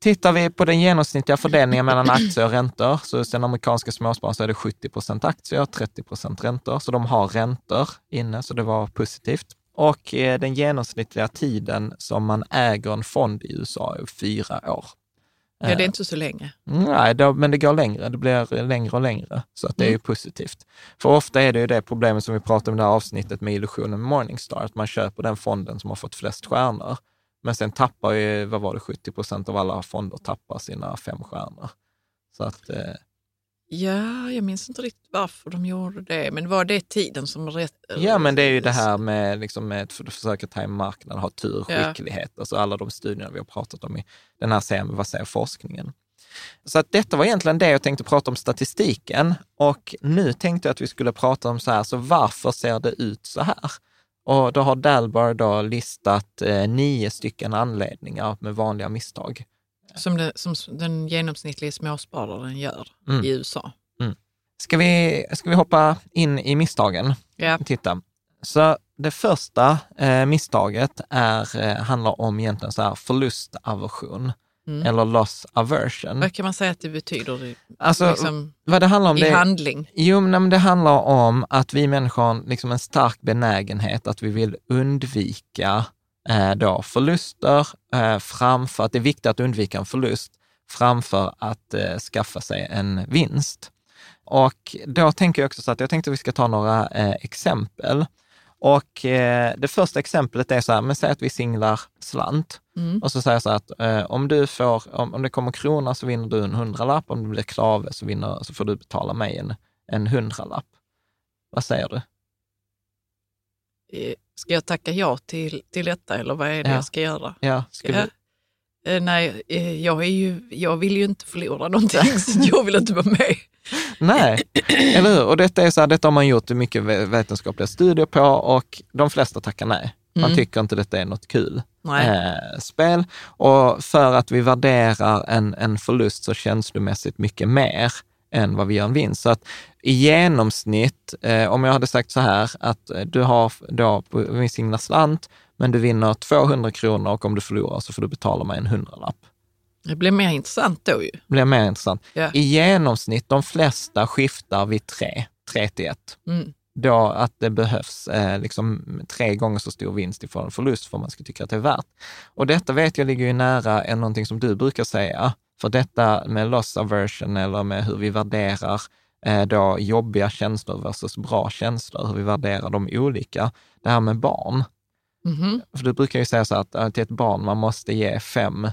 Speaker 2: Tittar vi på den genomsnittliga fördelningen mellan aktier och räntor, så hos den amerikanska småspararen så är det 70 procent aktier, 30 procent räntor. Så de har räntor inne, så det var positivt. Och eh, den genomsnittliga tiden som man äger en fond i USA är fyra år.
Speaker 3: Ja, det är inte så länge.
Speaker 2: Nej, då, men det går längre. Det blir längre och längre. Så att det är ju positivt. För ofta är det ju det problemet som vi pratade om i det här avsnittet med illusionen Morningstar, att man köper den fonden som har fått flest stjärnor. Men sen tappar ju, vad var det, 70 procent av alla fonder tappar sina fem stjärnor. Så att, eh,
Speaker 3: Ja, jag minns inte riktigt varför de gjorde det, men var det tiden som rätt...
Speaker 2: ja men det är ju det här med, liksom med att försöka tajma marknaden, ha tur,
Speaker 3: Ja.
Speaker 2: skicklighet, alltså alla de studierna vi har pratat om i den här serien, vad säger forskningen? Så att detta var egentligen det jag tänkte prata om statistiken och nu tänkte jag att vi skulle prata om så här, så varför ser det ut så här? Och då har Dalbar då listat eh, nio stycken anledningar med vanliga misstag.
Speaker 3: Som, det, som den genomsnittliga småspararen gör
Speaker 2: Mm.
Speaker 3: i USA.
Speaker 2: Ska vi, ska vi hoppa in i misstagen?
Speaker 3: Ja.
Speaker 2: Titta. Så det första eh, misstaget är, eh, handlar om egentligen så här förlustaversion
Speaker 3: Mm.
Speaker 2: eller loss aversion.
Speaker 3: Vad kan man säga att det betyder
Speaker 2: Alltså,
Speaker 3: liksom,
Speaker 2: vad det handlar om
Speaker 3: i
Speaker 2: det
Speaker 3: handling?
Speaker 2: Jo, men det handlar om att vi människor har liksom en stark benägenhet att vi vill undvika då förluster eh, framför, att det är viktigt att undvika en förlust framför att eh, skaffa sig en vinst. Och då tänker jag också så att jag tänkte att vi ska ta några eh, exempel. Och eh, det första exemplet är så här, men säg att vi singlar slant.
Speaker 3: Mm.
Speaker 2: Och så säger jag så här att eh, om, du får, om, om det kommer krona så vinner du en hundralapp, om det blir klave så, vinner, så får du betala mig en, en hundralapp. Vad säger du?
Speaker 3: Ska jag tacka ja till, till detta eller vad är det
Speaker 2: Ja.
Speaker 3: jag ska göra?
Speaker 2: Ja, ska
Speaker 3: Ja.
Speaker 2: vi,
Speaker 3: Eh, nej, eh, jag, är ju, jag vill ju inte förlora någonting, så jag vill inte vara med.
Speaker 2: Nej, eller hur? Och detta, är så här, detta har man gjort mycket ve- vetenskapliga studier på och de flesta tackar nej. Man
Speaker 3: Mm.
Speaker 2: tycker inte detta är något kul eh, spel. Och för att vi värderar en, en förlust så känslomässigt mycket mer än vad vi gör en vinst. Så att i genomsnitt, eh, om jag hade sagt så här, att eh, du har då singlar slant, men du vinner 200 kronor och om du förlorar så får du betala mig en hundralapp.
Speaker 3: Det blir mer intressant då ju.
Speaker 2: blir mer intressant.
Speaker 3: Ja.
Speaker 2: I genomsnitt, de flesta skiftar vid tre, tre till ett.
Speaker 3: Mm.
Speaker 2: Då att det behövs eh, liksom tre gånger så stor vinst ifrån en förlust för att man ska tycka att det är värt. Och detta vet jag ligger ju nära än någonting som du brukar säga. För detta med loss aversion eller med hur vi värderar eh, då jobbiga känslor versus bra känslor, hur vi värderar dem olika. Det här med barn.
Speaker 3: Mhm.
Speaker 2: För du brukar ju säga så att eh, till ett barn man måste ge fem.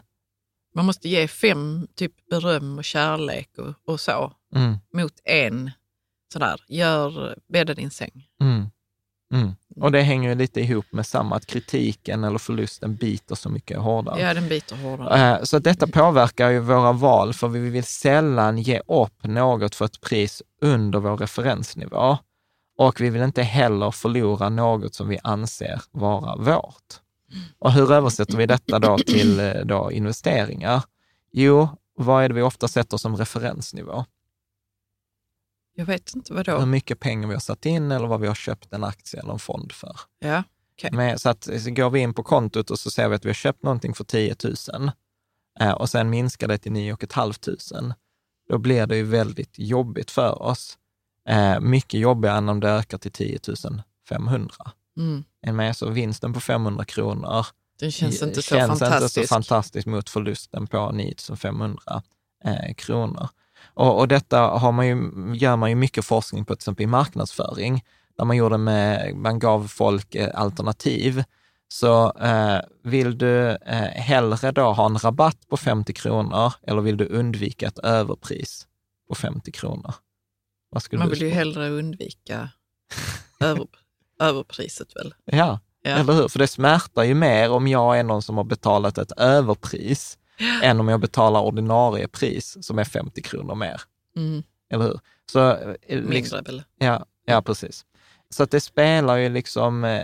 Speaker 3: Man måste ge fem typ beröm och kärlek och, och så
Speaker 2: Mm,
Speaker 3: mot en sådär, gör, bädda din säng.
Speaker 2: mm, mm. Och det hänger ju lite ihop med samma, att kritiken eller förlusten biter så mycket hårdare.
Speaker 3: Ja, den biter hårdare.
Speaker 2: Eh, Så detta påverkar ju våra val, för vi vill sällan ge upp något för ett pris under vår referensnivå. Och vi vill inte heller förlora något som vi anser vara vårt. Och hur översätter vi detta då till eh, då investeringar? Jo, vad är det vi ofta sätter som referensnivå?
Speaker 3: Jag vet inte vad
Speaker 2: Hur mycket pengar vi har satt in eller vad vi har köpt en aktie eller en fond för.
Speaker 3: Ja, okej.
Speaker 2: Med, så att så går vi in på kontot och så ser vi att vi har köpt någonting för 10 000 eh, och sen minskar det till 9 500. Då blir det ju väldigt jobbigt för oss. Eh, mycket jobbigare än om det ökar till 10 500.
Speaker 3: Mm.
Speaker 2: Med? Så vinsten på 500 kronor
Speaker 3: Den känns inte så
Speaker 2: känns
Speaker 3: fantastisk.
Speaker 2: inte så fantastiskt mot förlusten på 9 500 eh, kronor. Och, och detta har man ju, gör man ju mycket forskning på, till exempel i marknadsföring, där man gjorde med, man gav folk eh, alternativ. Så eh, vill du eh, hellre då ha en rabatt på 50 kronor eller vill du undvika ett överpris på 50 kronor?
Speaker 3: Man vill ju hellre undvika över, överpriset väl?
Speaker 2: Ja,
Speaker 3: Ja.
Speaker 2: eller hur? För det smärtar ju mer om jag är någon som har betalat ett överpris än om jag betalar ordinarie pris som är 50 kronor mer.
Speaker 3: Mm.
Speaker 2: Eller hur? Så, eh,
Speaker 3: Mindre väl?
Speaker 2: ja, ja, precis. Så att det spelar ju liksom, eh,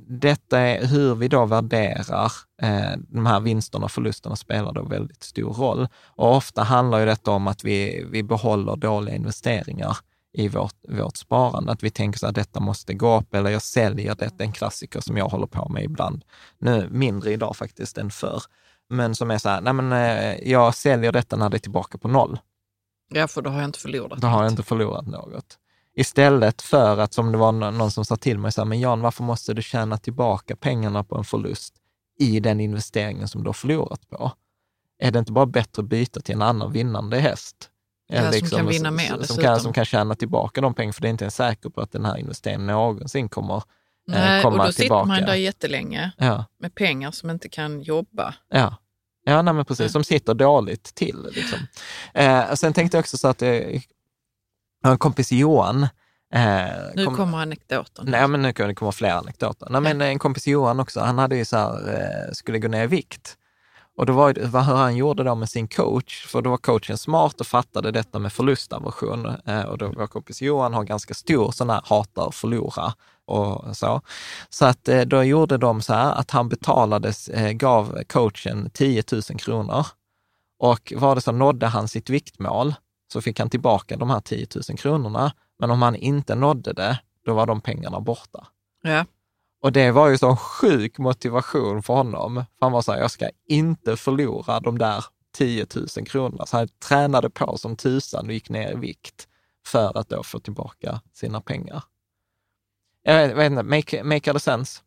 Speaker 2: detta är hur vi då värderar eh, de här vinsterna och förlusterna spelar då väldigt stor roll. Och ofta handlar ju detta om att vi, vi behåller dåliga investeringar i vårt, vårt sparande. Att vi tänker så här, detta måste gå upp eller jag säljer det, en klassiker som jag håller på med ibland. Nu mindre idag faktiskt än förr. Men som är så här, nej men eh, jag säljer detta när det är tillbaka på noll.
Speaker 3: Ja, för då har jag inte förlorat
Speaker 2: Då har jag inte förlorat något. Istället för att, som det var nå- någon som sa till mig, så här, men Jan, varför måste du tjäna tillbaka pengarna på en förlust i den investeringen som du har förlorat på? Är det inte bara bättre att byta till en annan vinnande häst?
Speaker 3: Ja, som kan vinna mer
Speaker 2: som, som,
Speaker 3: dessutom.
Speaker 2: kan, som kan tjäna tillbaka de pengarna, för det är inte ens säkert på att den här investeringen någonsin kommer eh,
Speaker 3: Nej, och
Speaker 2: komma
Speaker 3: då sitter
Speaker 2: tillbaka.
Speaker 3: man där jättelänge
Speaker 2: Ja,
Speaker 3: med pengar som inte kan jobba.
Speaker 2: ja. Ja, nej, men precis. Som sitter dåligt till. Liksom. Eh, och sen tänkte jag också så att eh, jag har en kompis Johan. Eh,
Speaker 3: Nu
Speaker 2: kom-
Speaker 3: kommer anekdoten.
Speaker 2: Nej, men nu kan det komma fler anekdoter. Nej, men en kompis Johan också, han hade ju så här, eh, skulle gå ner i vikt. Och då var vad hur han gjorde då med sin coach, för då var coachen smart och fattade detta med förlustaversion. Eh, och då var kompis Johan har ganska stor sån här hatar förlora och så. Så att eh, då gjorde de så här att han betalades, eh, gav coachen 10 000 kronor. Och var det så nådde han sitt viktmål så fick han tillbaka de här 10 000 kronorna. Men om han inte nådde det, då var de pengarna borta.
Speaker 3: Ja.
Speaker 2: Och det var ju så sjuk motivation för honom. För han var så här, jag ska inte förlora de där 10 000 kronorna. Så han tränade på som tusan och gick ner i vikt för att då få tillbaka sina pengar. Jag vet, inte, make, make other sense?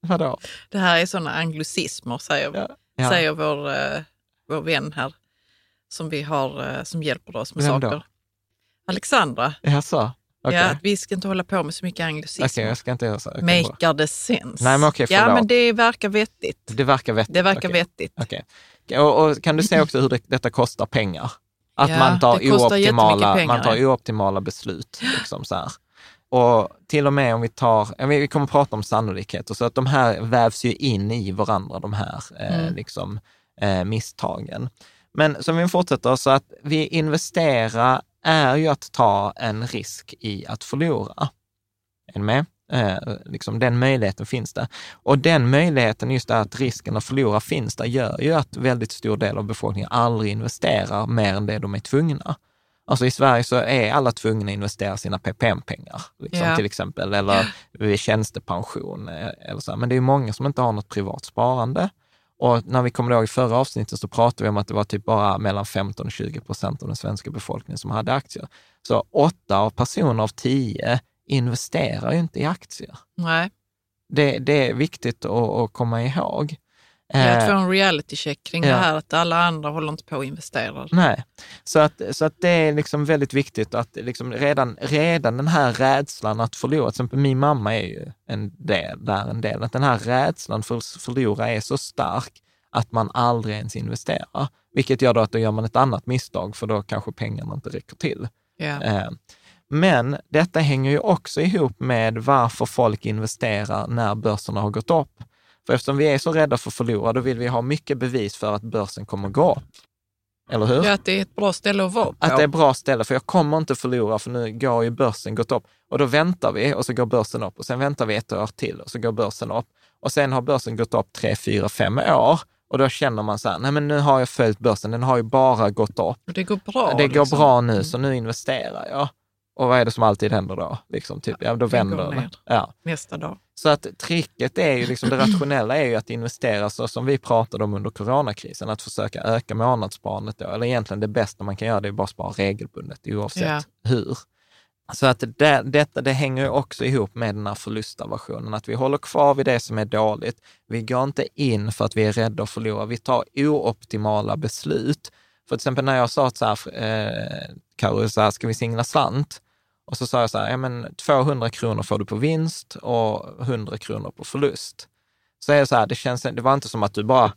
Speaker 2: Vadå?
Speaker 3: Det här är sådana anglicismer, säger,
Speaker 2: Ja, ja.
Speaker 3: säger vår, eh, vår vän här som, vi har, eh, som hjälper oss med
Speaker 2: Vem då?
Speaker 3: saker. Alexandra.
Speaker 2: Jaså? Okej,
Speaker 3: Ja, vi ska inte hålla på med så mycket anglicismer.
Speaker 2: jag ska inte göra så. Bara-
Speaker 3: Maker the sense.
Speaker 2: Nej, men okej,
Speaker 3: ja, men det verkar vettigt.
Speaker 2: Det verkar vettigt.
Speaker 3: Det verkar
Speaker 2: Okej.
Speaker 3: vettigt.
Speaker 2: Okej. Och, och kan du se också hur det, detta kostar pengar? Att
Speaker 3: Ja,
Speaker 2: man, tar ooptimala,
Speaker 3: pengar,
Speaker 2: man tar ooptimala beslut. Liksom så här. Och till och med om vi tar, vi kommer att prata om sannolikheter, så att de här vävs ju in i varandra, de här eh,
Speaker 3: Mm.
Speaker 2: liksom, eh, misstagen. Men som vi fortsätter, så att vi investera är ju att ta en risk i att förlora. Är ni med? Eh, liksom den möjligheten finns där. Och den möjligheten, just det att risken att förlora finns där, gör ju att väldigt stor del av befolkningen aldrig investerar mer än det de är tvungna. Alltså i Sverige så är alla tvungna att investera sina PPM-pengar, liksom,
Speaker 3: Ja.
Speaker 2: till exempel, eller vid tjänstepension. eh, Eller så. Men det är många som inte har något privat sparande. Och när vi kommer ihåg i förra avsnittet så pratade vi om att det var typ bara mellan 15 och 20 procent av den svenska befolkningen som hade aktier. Så åtta av personer av tio investerar ju inte i aktier.
Speaker 3: Nej.
Speaker 2: Det, det är viktigt att, att komma ihåg.
Speaker 3: Jag
Speaker 2: Eh,
Speaker 3: får en reality check kring
Speaker 2: ja.
Speaker 3: det här att alla andra håller inte på och investerar.
Speaker 2: Nej, så att, så att det är liksom väldigt viktigt att liksom redan, redan den här rädslan att förlora, till exempel min mamma är ju en del, där en del, att den här rädslan för att förlora är så stark att man aldrig ens investerar. Vilket gör då att då gör man ett annat misstag, för då kanske pengarna inte räcker till. Eh, Men detta hänger ju också ihop med varför folk investerar när börserna har gått upp. För eftersom vi är så rädda för att förlora, då vill vi ha mycket bevis för att börsen kommer gå upp. Eller hur?
Speaker 3: Ja, att det är ett bra ställe att vara på.
Speaker 2: Att det är bra ställe, för jag kommer inte förlora, för nu går ju börsen gått upp. Och då väntar vi och så går börsen upp och sen väntar vi ett år till och så går börsen upp. Och sen har börsen gått upp tre, fyra, fem år och då känner man så här, nej men nu har jag följt börsen, den har ju bara gått upp.
Speaker 3: Och det går bra.
Speaker 2: det går
Speaker 3: liksom.
Speaker 2: bra nu, så nu investerar jag. Och vad är det som alltid händer då? Liksom, typ, ja, då vänder den.
Speaker 3: ner.
Speaker 2: Ja.
Speaker 3: Nästa dag.
Speaker 2: Så att tricket är ju, liksom, det rationella är ju att investera så som vi pratade om under coronakrisen, att försöka öka månadssparandet då. Eller egentligen det bästa man kan göra, det är bara spara regelbundet oavsett
Speaker 3: Ja.
Speaker 2: hur. Så att det, detta, det hänger också ihop med den här förlustaversionen, att vi håller kvar vid det som är dåligt. Vi går inte in för att vi är rädda att förlora, vi tar ooptimala beslut. För till exempel när jag sa att så här, eh, Karo, så här, ska vi singla slant? Och så sa jag så här, ja men 200 kronor får du på vinst och 100 kronor på förlust. Så är det så här, det, känns, det var inte som att du bara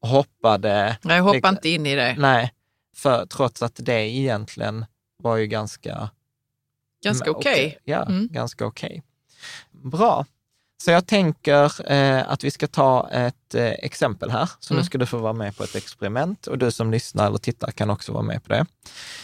Speaker 2: hoppade.
Speaker 3: Nej, jag hoppar
Speaker 2: liksom-
Speaker 3: inte in i det.
Speaker 2: Nej, för trots att det egentligen var ju ganska...
Speaker 3: Ganska okej.
Speaker 2: Ja,
Speaker 3: Mm.
Speaker 2: ganska okej. Bra. Så jag tänker eh, att vi ska ta ett eh, exempel här. Så nu
Speaker 3: Mm.
Speaker 2: ska du få vara med på ett experiment och du som lyssnar eller tittar kan också vara med på det.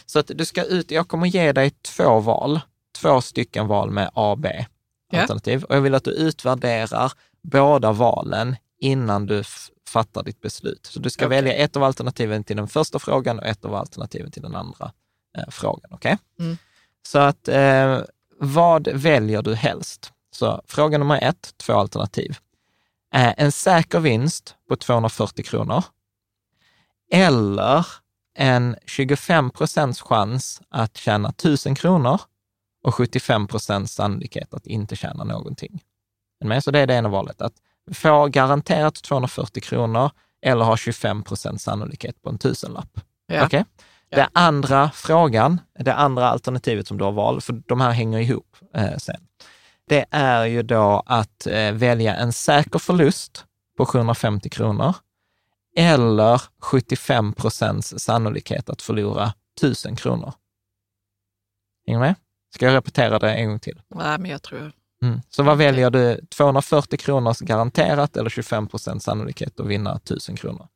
Speaker 2: Så att du ska ut, jag kommer ge dig två val, två stycken val med A, B
Speaker 3: Ja.
Speaker 2: alternativ. Och jag vill att du utvärderar båda valen innan du fattar ditt beslut. Så du ska
Speaker 3: Okej.
Speaker 2: välja ett av alternativen till den första frågan och ett av alternativen till den andra eh, frågan. okej?
Speaker 3: Mm.
Speaker 2: Så att eh, vad väljer du helst? Så fråga nummer ett, två alternativ. Eh, en säker vinst på 240 kronor eller en 25 procents chans att tjäna 1000 kronor och 75 procents sannolikhet att inte tjäna någonting. Så det är det ena valet, att få garanterat 240 kronor eller ha 25 procents sannolikhet på en tusenlapp.
Speaker 3: Ja.
Speaker 2: Okej?
Speaker 3: Ja.
Speaker 2: Det andra frågan, det andra alternativet som du har valt, för de här hänger ihop eh, sen, det är ju då att eh, välja en säker förlust på 750 kronor eller 75 procents sannolikhet att förlora 1000 kronor. Hänger med? Ska jag repetera det en gång till?
Speaker 3: Nej, men jag tror...
Speaker 2: Mm. Så vad väljer du? 240 kronor garanterat eller 25 procents sannolikhet att vinna 1000 kronor?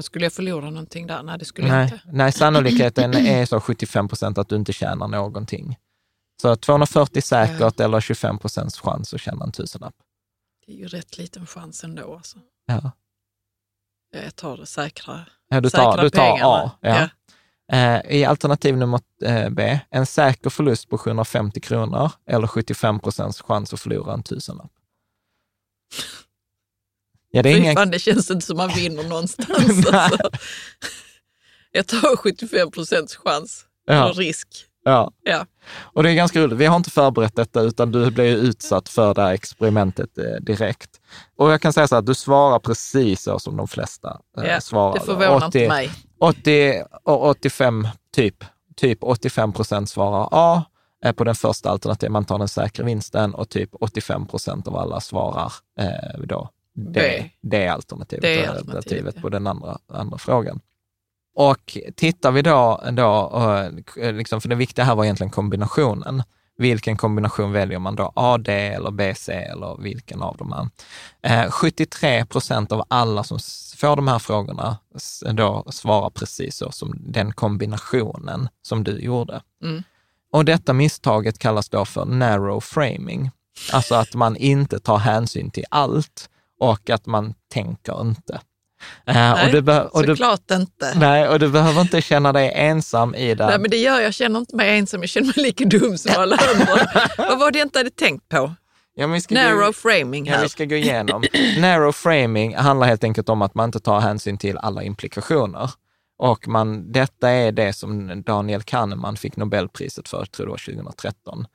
Speaker 3: Skulle jag förlora någonting där? Nej, det skulle jag
Speaker 2: Nej,
Speaker 3: inte.
Speaker 2: nej, sannolikheten är så 75 procent att du inte tjänar någonting. Så 240 säkert eller 25 procents chans att tjäna en tusenlapp.
Speaker 3: Det är ju rätt liten chans ändå. Alltså.
Speaker 2: Ja.
Speaker 3: Jag tar det säkra.
Speaker 2: Ja, du tar, du tar
Speaker 3: pengarna.
Speaker 2: A. Ja. Eh, I alternativ nummer eh, B, en säker förlust på 750 kronor eller 75 procents chans att förlora en tusenlapp. Ja, det är ingen...
Speaker 3: fan, det känns inte som man vinner någonstans. alltså. Jag tar 75 procents chans.
Speaker 2: Ja.
Speaker 3: Risk.
Speaker 2: Ja.
Speaker 3: Ja.
Speaker 2: Och det är ganska roligt. Vi har inte förberett detta, utan du blir ju utsatt för det här experimentet eh, direkt. Och jag kan säga så här, du svarar precis så som de flesta eh,
Speaker 3: Ja,
Speaker 2: svarar.
Speaker 3: det förvånar inte mig.
Speaker 2: 80 och 85, typ, typ 85 procent svarar A eh, på den första alternativet, man tar den säkra vinsten och typ 85 procent av alla svarar eh, då D,
Speaker 3: B.
Speaker 2: D-alternativet,
Speaker 3: D-alternativet,
Speaker 2: alternativet
Speaker 3: ja.
Speaker 2: på den andra, andra frågan. Och tittar vi då, då eh, liksom, för det viktiga här var egentligen kombinationen. Vilken kombination väljer man då? AD eller BC eller vilken av dem är? Eh, 73 procent av alla som får de här frågorna då svarar precis så som den kombinationen som du gjorde.
Speaker 3: Mm.
Speaker 2: Och detta misstaget kallas då för narrow framing. Alltså att man inte tar hänsyn till allt och att man tänker inte. Eh,
Speaker 3: Nej,
Speaker 2: och du be- och du,
Speaker 3: såklart inte.
Speaker 2: Nej, och du behöver inte känna dig ensam i det.
Speaker 3: Nej, men det gör jag. Jag känner inte mig ensam. Jag känner mig lika dum som alla andra. Vad var det jag inte hade tänkt på?
Speaker 2: ja,
Speaker 3: Narrow
Speaker 2: gå,
Speaker 3: framing
Speaker 2: ja,
Speaker 3: här.
Speaker 2: vi ska gå igenom. Narrow framing handlar helt enkelt om att man inte tar hänsyn till alla implikationer. Och man, detta är det som Daniel Kahneman fick Nobelpriset för, jag tror var 2013.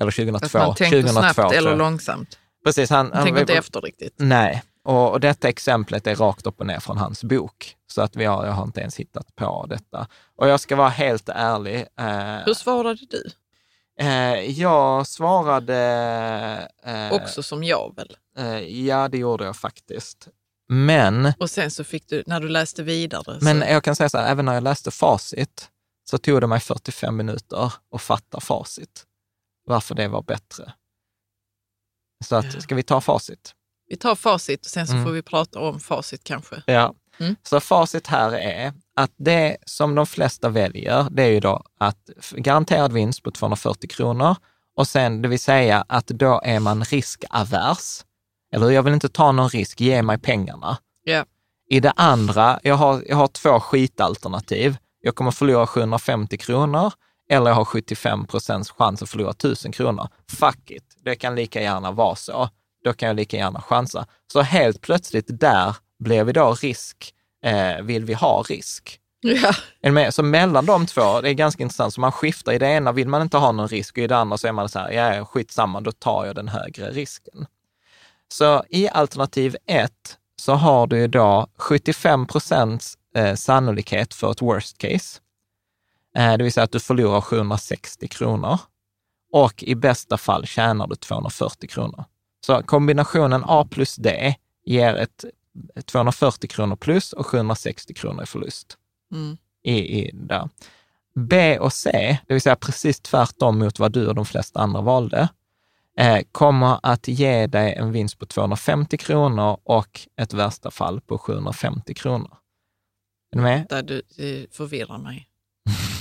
Speaker 2: Eller 2002.
Speaker 3: Att man tänker
Speaker 2: 2002,
Speaker 3: snabbt eller
Speaker 2: jag.
Speaker 3: långsamt.
Speaker 2: Precis, han, han,
Speaker 3: tänker inte efter riktigt.
Speaker 2: Nej, och, och detta exemplet är rakt upp och ner från hans bok. Så att vi har, jag har inte ens hittat på detta. Och jag ska vara helt ärlig. Eh,
Speaker 3: Hur svarade du?
Speaker 2: eh, jag svarade... Eh,
Speaker 3: Också som jag väl?
Speaker 2: eh, ja, det gjorde jag faktiskt. Men,
Speaker 3: Och sen så fick du, när du läste vidare,
Speaker 2: men
Speaker 3: så,
Speaker 2: jag kan säga så här, även när jag läste facit så tog det mig 45 minuter att fatta facit. Varför det var bättre. Så att, ska vi ta facit?
Speaker 3: Vi tar facit och sen så
Speaker 2: Mm.
Speaker 3: får vi prata om facit kanske.
Speaker 2: Ja.
Speaker 3: Mm.
Speaker 2: Så facit här är att det som de flesta väljer, det är ju då att garanterad vinst på 240 kronor och sen, det vill säga att då är man riskavers. Eller jag vill inte ta någon risk, ge mig pengarna.
Speaker 3: Ja.
Speaker 2: I det andra, jag har, jag har två skitalternativ. Jag kommer förlora 750 kronor eller jag har 75 procents chans att förlora 1000 kronor. Fuck it, det kan lika gärna vara så. Då kan jag lika gärna chansa. Så helt plötsligt där blev vi då risk, eh, vill vi ha risk?
Speaker 3: Ja.
Speaker 2: Så mellan de två, det är ganska intressant, så man skiftar. I det ena vill man inte ha någon risk och i det andra så är man så här, ja skitsamma, då tar jag den högre risken. Så i alternativ ett så har du då 75 procents eh, sannolikhet för ett worst case. Eh, det vill säga att du förlorar 760 kronor och i bästa fall tjänar du 240 kronor. Så kombinationen A plus D ger ett 240 kronor plus och 760 kronor i förlust
Speaker 3: Mm.
Speaker 2: i, i där. B och C, det vill säga precis tvärtom mot vad du och de flesta andra valde, eh, kommer att ge dig en vinst på 250 kronor och ett värsta fall på 750 kronor. Är du med?
Speaker 3: Där du, du förvirrar mig.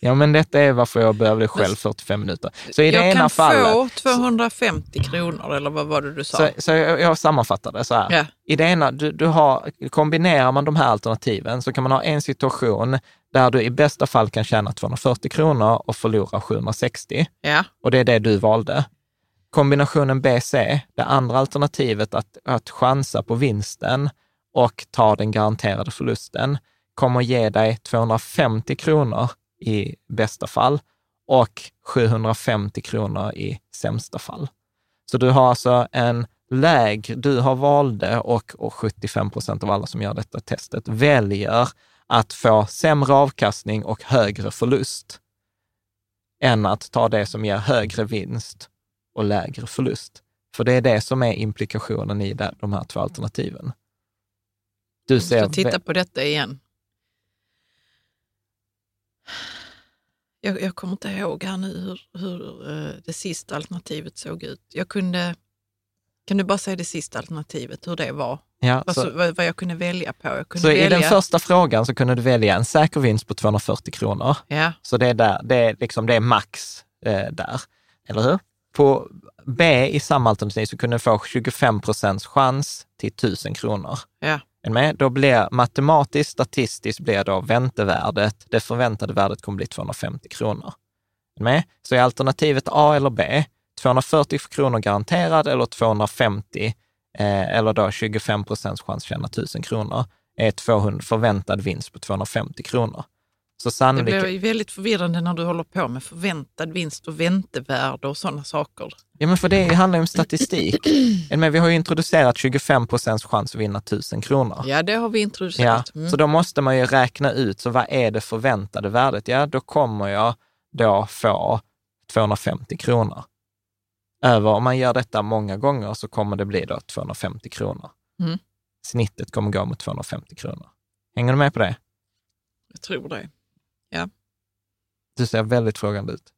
Speaker 2: Ja, men detta är varför jag behövde själv 45 minuter. Så i det
Speaker 3: jag
Speaker 2: ena
Speaker 3: kan
Speaker 2: fallet...
Speaker 3: få 250 kronor, eller vad var det du sa?
Speaker 2: Så, så jag, jag sammanfattar det så här.
Speaker 3: Ja.
Speaker 2: I det ena, du, du har, kombinerar man de här alternativen så kan man ha en situation där du i bästa fall kan tjäna 240 kronor och förlora 760.
Speaker 3: ja.
Speaker 2: Och det är det du valde. Kombinationen BC, det andra alternativet att, att chansa på vinsten och ta den garanterade förlusten, kommer ge dig 250 kronor i bästa fall och 750 kronor i sämsta fall. Så du har alltså en lägre, du har valde och, och 75 procent av alla som gör detta testet väljer att få sämre avkastning och högre förlust än att ta det som ger högre vinst och lägre förlust. För det är det som är implikationen i de här två alternativen. Du
Speaker 3: Jag
Speaker 2: ser...
Speaker 3: ska titta på detta igen. Jag, jag kommer inte ihåg här nu hur, hur eh, det sista alternativet såg ut. Jag kunde, kan du bara säga det sista alternativet, hur det var?
Speaker 2: ja,
Speaker 3: Vad,
Speaker 2: så,
Speaker 3: vad, vad jag kunde välja på? Jag kunde
Speaker 2: så i
Speaker 3: välja,
Speaker 2: den första frågan så kunde du välja en säker vinst på 240 kronor.
Speaker 3: Ja,
Speaker 2: Så det är, där, det är, liksom, det är max eh, där, eller hur? På B i samma alternativ så kunde du få 25 procents chans till 1000 kronor.
Speaker 3: ja,
Speaker 2: är med? Då blir matematiskt, statistiskt blir då väntevärdet, det förväntade värdet kommer bli 250 kronor. Är med? Så är alternativet A eller B, 240 kronor garanterad eller 250, eh, eller då 25 procents chans att tjäna 1000 kronor, är 200, förväntad vinst på 250 kronor. Så
Speaker 3: det
Speaker 2: sannolikt...
Speaker 3: blir väldigt förvirrande när du håller på med förväntad vinst och väntevärde och sådana saker.
Speaker 2: Ja, men för det handlar ju om statistik. Men vi har ju introducerat 25 procents chans att vinna 1000 kronor.
Speaker 3: Ja, det har vi introducerat. Mm.
Speaker 2: så då måste man ju räkna ut, så vad är det förväntade värdet? Ja, då kommer jag då få 250 kronor. Över, om man gör detta många gånger så kommer det bli då 250 kronor.
Speaker 3: Mm.
Speaker 2: Snittet kommer gå mot 250 kronor. Hänger du med på det?
Speaker 3: Jag tror det.
Speaker 2: Du ser väldigt frågande ut.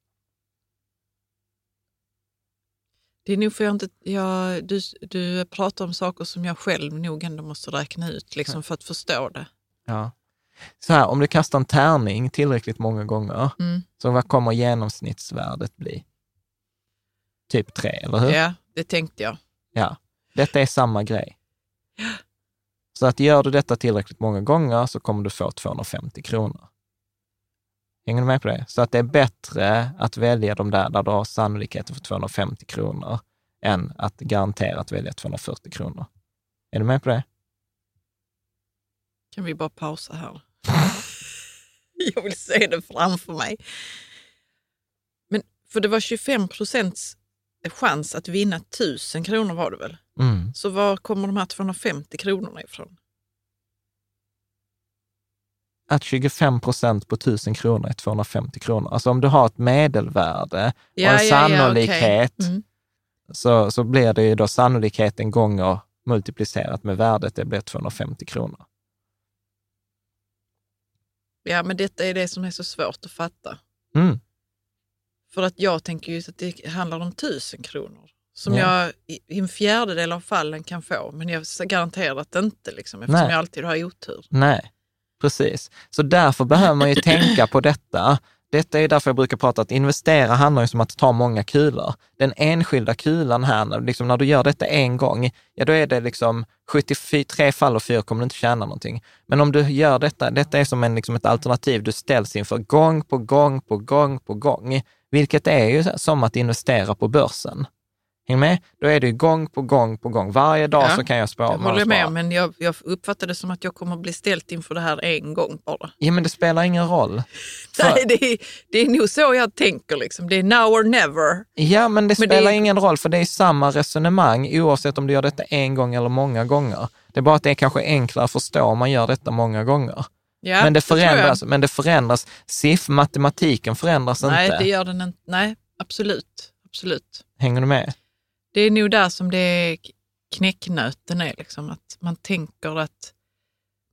Speaker 3: Det är nog för jag inte, jag, du, du pratar om saker som jag själv nog ändå måste räkna ut liksom, för att förstå det.
Speaker 2: Ja. Så här, om du kastar en tärning tillräckligt många gånger,
Speaker 3: Mm.
Speaker 2: så vad kommer genomsnittsvärdet bli? Typ tre, eller hur?
Speaker 3: Ja, det tänkte jag.
Speaker 2: Ja, detta är samma grej. Så att gör du detta tillräckligt många gånger så kommer du få 250 kronor. Hänger du med på det? Så att det är bättre att välja de där där du har sannolikheten för 250 kronor än att garanterat välja 240 kronor. Är du med på det?
Speaker 3: Kan vi bara pausa här? jag vill se det framför mig. Men för det var 25 procents chans att vinna 1000 kronor var det väl?
Speaker 2: Mm.
Speaker 3: Så var kommer de här 250 kronorna ifrån?
Speaker 2: Att 25 procent på 1000 kronor är 250 kronor. Alltså om du har ett medelvärde och en sannolikhet,
Speaker 3: okej. Mm.
Speaker 2: så, så blir det ju då sannolikheten gånger multiplicerat med värdet, det blir 250 kronor.
Speaker 3: Ja, men detta är det som är så svårt att fatta.
Speaker 2: Mm.
Speaker 3: För att jag tänker ju att det handlar om 1000 kronor. Som
Speaker 2: Ja.
Speaker 3: jag i, en fjärdedel av fallen kan få, men jag garanterar att inte, liksom, eftersom
Speaker 2: Nej.
Speaker 3: jag alltid har otur.
Speaker 2: Nej, precis. Så därför behöver man ju tänka på detta. Detta är därför jag brukar prata att investera handlar ju som att ta många kulor. Den enskilda kulan här, när- liksom när du gör detta en gång, ja då är det liksom 73 fall och 4 kommer du inte tjäna någonting. Men om du gör detta, detta är som en, liksom ett alternativ du ställs inför gång på gång på gång på gång, vilket är ju som att investera på börsen. Häng med? Då är det gång på gång på gång. Varje dag
Speaker 3: Ja,
Speaker 2: så kan jag spara.
Speaker 3: Jag håller med, men jag, jag uppfattar det som att jag kommer bli ställt inför det här en gång bara.
Speaker 2: Ja, men det spelar ingen roll. För-
Speaker 3: Nej, det, är, det är nog så jag tänker. Liksom. Det är now or never.
Speaker 2: Ja, men det
Speaker 3: Men det
Speaker 2: spelar
Speaker 3: är-
Speaker 2: ingen roll, för det är samma resonemang oavsett om du gör detta en gång eller många gånger. Det är bara att det är kanske enklare att förstå om man gör detta många gånger.
Speaker 3: Ja,
Speaker 2: men, det förändras, men det förändras, SIF, matematiken förändras
Speaker 3: Nej,
Speaker 2: inte.
Speaker 3: det gör den inte. Nej, absolut. absolut.
Speaker 2: Hänger du med?
Speaker 3: Det är nog där som det är knäcknöten är. Liksom. Att man tänker att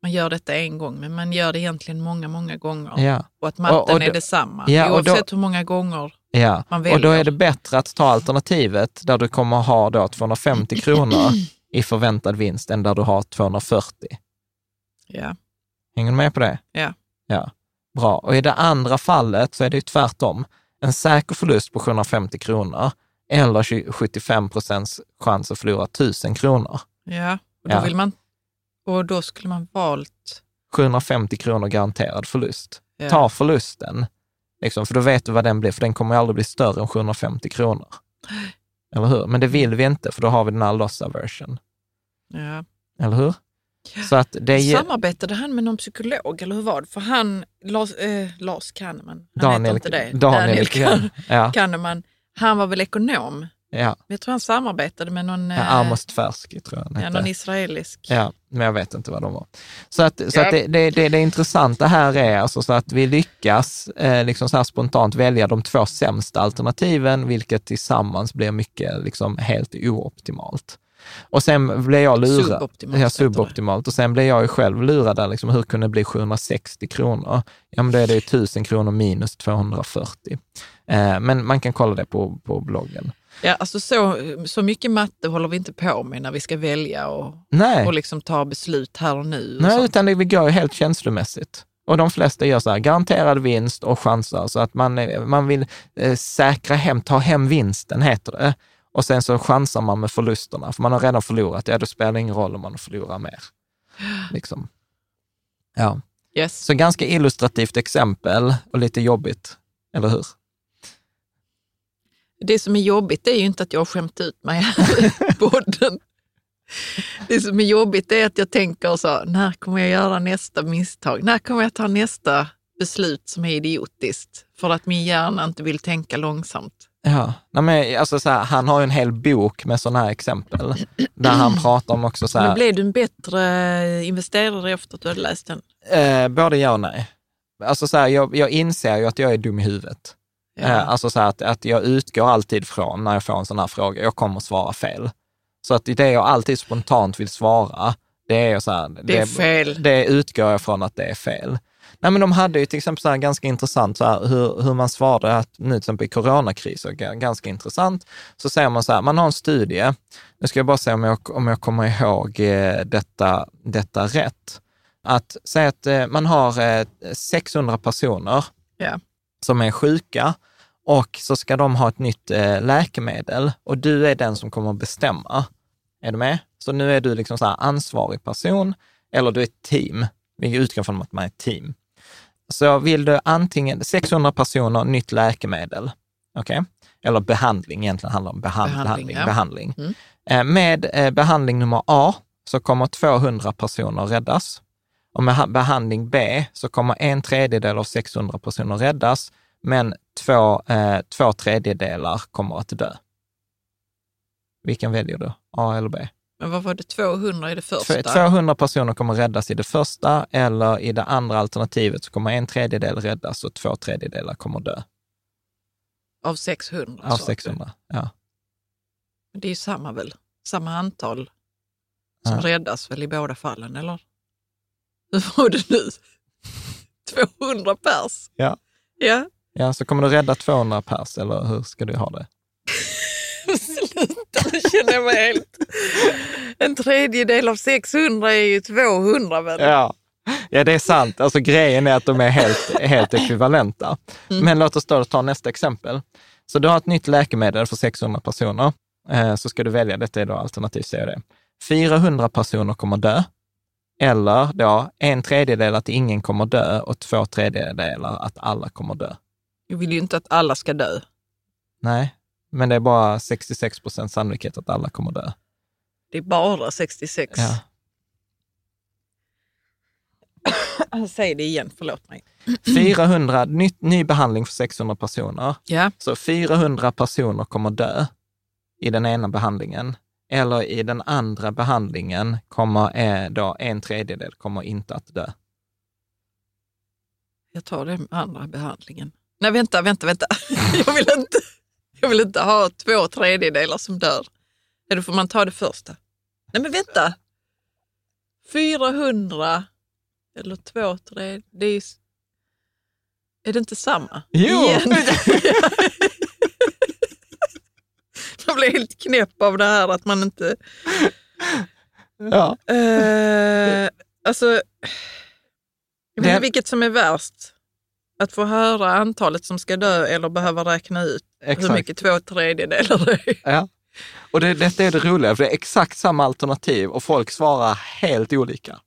Speaker 3: man gör detta en gång, men man gör det egentligen många, många gånger.
Speaker 2: Ja.
Speaker 3: Och att matten
Speaker 2: Och- och
Speaker 3: är
Speaker 2: då-
Speaker 3: detsamma,
Speaker 2: Ja, och då-
Speaker 3: oavsett hur många gånger.
Speaker 2: Ja,
Speaker 3: Man
Speaker 2: och då
Speaker 3: väljer.
Speaker 2: är det bättre att ta alternativet där du kommer ha då 250 kronor i förväntad vinst än där du har 240.
Speaker 3: Ja.
Speaker 2: Hänger du med på det?
Speaker 3: Ja.
Speaker 2: Ja. Bra. Och i det andra fallet så är det ju tvärtom. En säker förlust på 750 kronor eller 20 75 procents chans att förlora 1000 kronor.
Speaker 3: Ja, och då,
Speaker 2: Ja.
Speaker 3: Vill man, och då skulle man valt...
Speaker 2: 750 kronor garanterad förlust.
Speaker 3: Ja.
Speaker 2: Ta förlusten, liksom, för då vet du vad den blir, för den kommer aldrig bli större än 750 kronor. Eller hur? Men det vill vi inte, för då har vi den här loss aversion.
Speaker 3: Ja.
Speaker 2: Eller hur? Så att det ger...
Speaker 3: Samarbetade han med någon psykolog, eller hur var det? För han, Lars, eh, Lars Kahneman, han
Speaker 2: Daniel,
Speaker 3: heter inte det.
Speaker 2: Daniel,
Speaker 3: Kahn-
Speaker 2: ja,
Speaker 3: Kahneman, han var väl ekonom?
Speaker 2: ja,
Speaker 3: Jag tror han samarbetade med någon,
Speaker 2: ja,
Speaker 3: eh,
Speaker 2: Amos Tversky tror jag han
Speaker 3: ja, någon israelisk.
Speaker 2: Ja, men jag vet inte vad de var. Så, att, så
Speaker 3: Ja.
Speaker 2: att det, det, det, det intressanta här är alltså så att vi lyckas eh, liksom så här spontant välja de två sämsta alternativen, vilket tillsammans blir mycket liksom helt ooptimalt. Och sen blev jag lurad.
Speaker 3: Suboptimalt
Speaker 2: Ja, suboptimalt. Och sen blev jag ju själv lurad där, liksom, hur kunde det bli 760 kronor? Ja, men då är det ju 1000 kronor minus 240. Eh, men man kan kolla det på, på bloggen.
Speaker 3: Ja, alltså så, så mycket matte håller vi inte på med när vi ska välja och,
Speaker 2: Nej.
Speaker 3: och liksom ta beslut här och nu. och
Speaker 2: Nej,
Speaker 3: sånt.
Speaker 2: utan det, vi går ju helt känslomässigt. Och de flesta gör så här, garanterad vinst och chansar, så att man, eh, man vill eh, säkra hem, ta hem vinsten heter det. Och sen så chansar man med förlusterna, för man har redan förlorat. Ja, då spelar det ingen roll om man förlorar mer. Liksom. Ja,
Speaker 3: Yes.
Speaker 2: så ganska illustrativt exempel och lite jobbigt, eller hur?
Speaker 3: Det som är jobbigt är ju inte att jag har skämt ut mig här i podden. Det som är jobbigt är att jag tänker så, när kommer jag göra nästa misstag? När kommer jag ta nästa beslut som är idiotiskt? För att min hjärna inte vill tänka långsamt.
Speaker 2: Ja, Nej, men alltså så här, han har ju en hel bok med sådana här exempel, där han pratar om också så här,
Speaker 3: Men blev du en bättre investerare efter att du hade läst den?
Speaker 2: Eh, både ja och nej. Alltså så här, jag, jag inser ju att jag är dum i huvudet.
Speaker 3: Ja.
Speaker 2: Eh, alltså så här, att, att jag utgår alltid från, när jag får en sån här fråga, jag kommer att svara fel. Så att det jag alltid spontant vill svara, det är så här,
Speaker 3: Det är fel.
Speaker 2: Det utgår jag från att det är fel. Nej, men de hade ju till exempel så här ganska intressant, så här, hur, hur man svarade att nu till exempel i coronakriser, ga- ganska intressant, så säger man så här, man har en studie, nu ska jag bara se om jag, om jag kommer ihåg eh, detta, detta rätt, att säga att eh, man har eh, 600 personer
Speaker 3: Ja.
Speaker 2: som är sjuka och så ska de ha ett nytt eh, läkemedel och du är den som kommer att bestämma. Är du med? Så nu är du liksom så här ansvarig person eller du är ett team. Vi utgår från att man är ett team. Så vill du antingen 600 personer, nytt läkemedel, okej? Eller behandling, egentligen handlar om behand,
Speaker 3: Behandling,
Speaker 2: behandling.
Speaker 3: ja.
Speaker 2: behandling.
Speaker 3: Mm.
Speaker 2: Eh, Med eh, behandling nummer A så kommer 200 personer räddas. Och med ha- behandling B så kommer en tredjedel av 600 personer räddas, men två, eh, två tredjedelar kommer att dö. Vilken väljer du? A eller B?
Speaker 3: Men vad var det, 200 i det första?
Speaker 2: Två- 200 personer kommer räddas i det första eller i det andra alternativet så kommer en tredjedel räddas och två tredjedelar kommer dö
Speaker 3: Av 600?
Speaker 2: av
Speaker 3: sa du.
Speaker 2: 600. Ja.
Speaker 3: Det är ju samma väl? Samma antal som
Speaker 2: Ja.
Speaker 3: räddas väl i båda fallen, eller? Hur var det nu? 200 pers?
Speaker 2: Ja.
Speaker 3: Ja.
Speaker 2: ja, så kommer du rädda 200 pers eller hur ska du ha det?
Speaker 3: Känner jag mig helt... En tredjedel av 600 är ju 200 väl?
Speaker 2: Ja. ja, det är sant. Alltså grejen är att de är helt, helt ekvivalenta. Men låt oss då ta nästa exempel. Så du har ett nytt läkemedel för 600 personer. Eh, så ska du välja, detta är då alternativ C och D. 400 personer kommer dö. Eller då en tredjedel att ingen kommer dö och två tredjedelar att alla kommer dö.
Speaker 3: Jag vill ju inte att alla ska dö.
Speaker 2: Nej, men det är bara 66 procent sannolikhet att alla kommer dö.
Speaker 3: Det är bara 66.
Speaker 2: Ja.
Speaker 3: Säg det igen, förlåt mig.
Speaker 2: 400, ny, ny behandling för 600 personer.
Speaker 3: Ja,
Speaker 2: Så 400 personer kommer dö i den ena behandlingen. Eller i den andra behandlingen kommer eh, då en tredjedel kommer inte att dö.
Speaker 3: jag tar den andra behandlingen. Nej, vänta, vänta, vänta. Jag vill inte, jag vill inte ha två tredjedelar som dör. Eller får man ta det första? Nej, men vänta. 400 eller två tredjedelar. Det är, är det inte samma?
Speaker 2: Jo.
Speaker 3: Man blir helt knäpp av det här att man inte...
Speaker 2: Ja.
Speaker 3: Eh, alltså, jag vet inte vilket som är värst. Att få höra antalet som ska dö eller behöva räkna ut
Speaker 2: Exakt.
Speaker 3: hur mycket två tredjedelar det är.
Speaker 2: Ja. Och det, detta är det roliga, för det är exakt samma alternativ och folk svarar helt olika.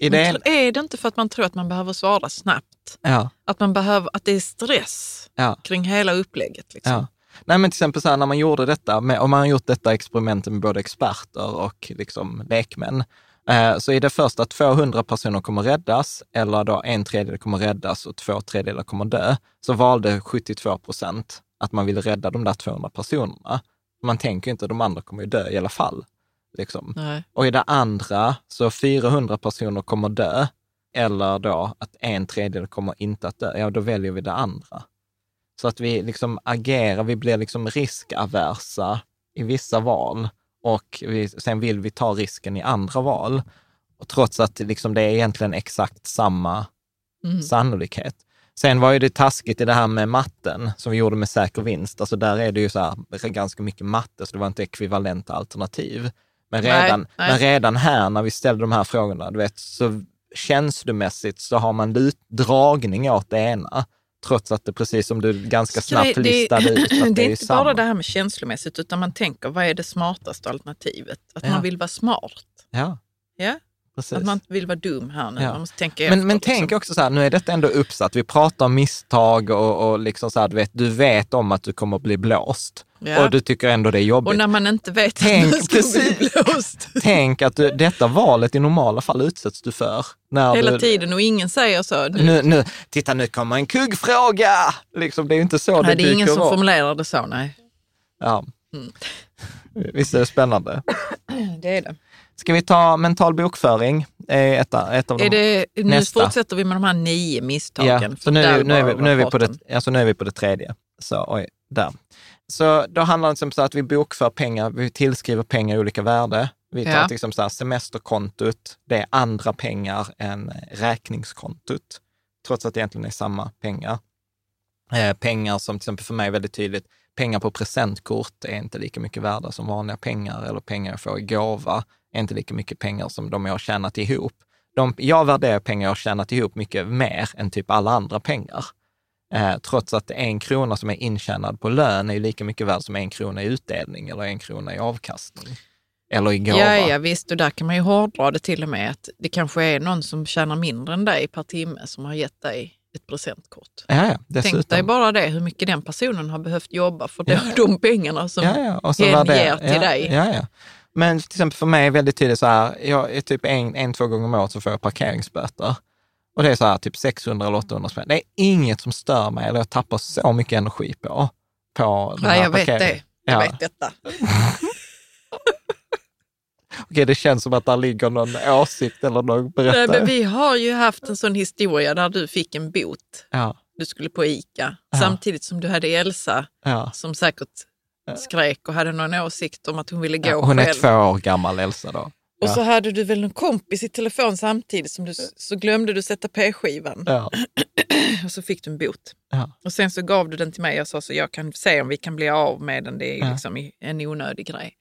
Speaker 2: I det
Speaker 3: tr- är det inte för att man tror att man behöver svara snabbt?
Speaker 2: ja,
Speaker 3: Att, man behöver, att det är stress
Speaker 2: ja,
Speaker 3: kring hela upplägget? Liksom.
Speaker 2: ja. Nej, men till exempel så här, när man gjorde detta, med, om man har gjort detta experimentet med både experter och liksom lekmän, så är det först att 200 personer kommer räddas, eller då en tredjedel kommer räddas och två tredjedelar kommer dö, så valde 72 procent att man ville rädda de där 200 personerna. Man tänker inte att de andra kommer ju dö i alla fall. Liksom. Och i det andra så 400 personer kommer dö, eller då att en tredjedel kommer inte att dö. Ja, då väljer vi det andra. Så att vi liksom agerar, vi blir liksom riskaversa i vissa val och vi, sen vill vi ta risken i andra val. Och trots att liksom det är egentligen exakt samma
Speaker 3: Mm.
Speaker 2: sannolikhet. Sen var ju det taskigt i det här med matten som vi gjorde med säker vinst. Alltså där är det ju så här, ganska mycket matte, så det var inte ekvivalenta alternativ. Men
Speaker 3: Nej,
Speaker 2: redan,
Speaker 3: nej.
Speaker 2: men redan här när vi ställde de här frågorna, du vet, så känslomässigt så har man dragning åt det ena. Trots att det precis som du ganska snabbt
Speaker 3: det,
Speaker 2: listade ut, det,
Speaker 3: det är
Speaker 2: är
Speaker 3: inte
Speaker 2: samma.
Speaker 3: bara det här med känslomässigt, utan man tänker vad är det smartaste alternativet? Att
Speaker 2: Ja.
Speaker 3: man vill vara smart.
Speaker 2: Ja,
Speaker 3: Ja?
Speaker 2: Precis.
Speaker 3: Att man inte vill vara dum här nu.
Speaker 2: Ja.
Speaker 3: Man måste tänka
Speaker 2: Men, men
Speaker 3: liksom.
Speaker 2: tänk också så här, nu är detta ändå uppsatt. Vi pratar om misstag och, och liksom så här, du vet, du vet om att du kommer att bli blåst.
Speaker 3: Ja.
Speaker 2: Och du tycker ändå det är jobbigt.
Speaker 3: Och när man inte vet
Speaker 2: Tänk,
Speaker 3: att man ska bli
Speaker 2: precis.
Speaker 3: blåst
Speaker 2: Tänk att du, detta valet i normala fall utsätts du för. När
Speaker 3: hela
Speaker 2: du,
Speaker 3: tiden och ingen säger så. Nu,
Speaker 2: Nu, nu, titta nu kommer en kuggfråga! Liksom, det är ju inte så
Speaker 3: nej,
Speaker 2: det
Speaker 3: det är ingen
Speaker 2: dyker
Speaker 3: som
Speaker 2: upp.
Speaker 3: formulerar det så, nej.
Speaker 2: Ja.
Speaker 3: Mm.
Speaker 2: Visst är det spännande?
Speaker 3: Det är det.
Speaker 2: Ska vi ta mental bokföring? Ett, ett av
Speaker 3: Är det nu
Speaker 2: nästa.
Speaker 3: fortsätter vi med de här nio misstagen.
Speaker 2: Ja, så nu, nu, är vi, nu, är vi på det, alltså nu är vi på det tredje. Så, oj, där. Så då handlar det om så att vi bokför pengar, vi tillskriver pengar olika värde. Vi tar
Speaker 3: Ja.
Speaker 2: till exempel så här, semesterkontot, det är andra pengar än räkningskontot, trots att det egentligen är samma pengar. Eh, pengar som till exempel för mig är väldigt tydligt, pengar på presentkort är inte lika mycket värda som vanliga pengar, eller pengar jag får i gåva är inte lika mycket pengar som de jag har tjänat ihop. De, jag värderar pengar jag har tjänat ihop mycket mer än typ alla andra pengar. Eh, trots att en krona som är intjänad på lön är lika mycket värd som en krona i utdelning eller en krona i avkastning. Eller i gåva.
Speaker 3: Ja, ja, visst. Och där kan man ju hårdra det till och med. Att det kanske är någon som tjänar mindre än dig per timme som har gett dig ett presentkort.
Speaker 2: ja, ja, dessutom.
Speaker 3: Tänk dig bara det, hur mycket den personen har behövt jobba för de, de pengarna som
Speaker 2: ja, ja.
Speaker 3: Hen ger till
Speaker 2: ja,
Speaker 3: dig.
Speaker 2: Ja, ja. Men till exempel för mig är väldigt tydligt så här, jag är typ en, en, två gånger om året så får jag parkeringsböter. Och det är så här, typ 600 eller 800 spänn. Det är inget som stör mig eller jag tappar så mycket energi på. på här
Speaker 3: jag vet det. Jag
Speaker 2: Ja.
Speaker 3: vet detta.
Speaker 2: Okej, det känns som att där ligger någon åsikt eller någon
Speaker 3: Nej,
Speaker 2: berättare.
Speaker 3: men vi har ju haft en sån historia där du fick en bot.
Speaker 2: Ja,
Speaker 3: Du skulle på ICA,
Speaker 2: Ja.
Speaker 3: samtidigt som du hade Elsa
Speaker 2: ja.
Speaker 3: som säkert skrek och hade någon åsikt om att hon ville gå
Speaker 2: ja. Hon är
Speaker 3: själv.
Speaker 2: två år gammal, Elsa då.
Speaker 3: Och
Speaker 2: Ja.
Speaker 3: så hade du väl en kompis i telefon samtidigt som du så glömde du sätta p-skivan
Speaker 2: Ja,
Speaker 3: och så fick du en bot.
Speaker 2: ja,
Speaker 3: Och sen så gav du den till mig och sa så jag kan se om vi kan bli av med den. Det är liksom en onödig grej.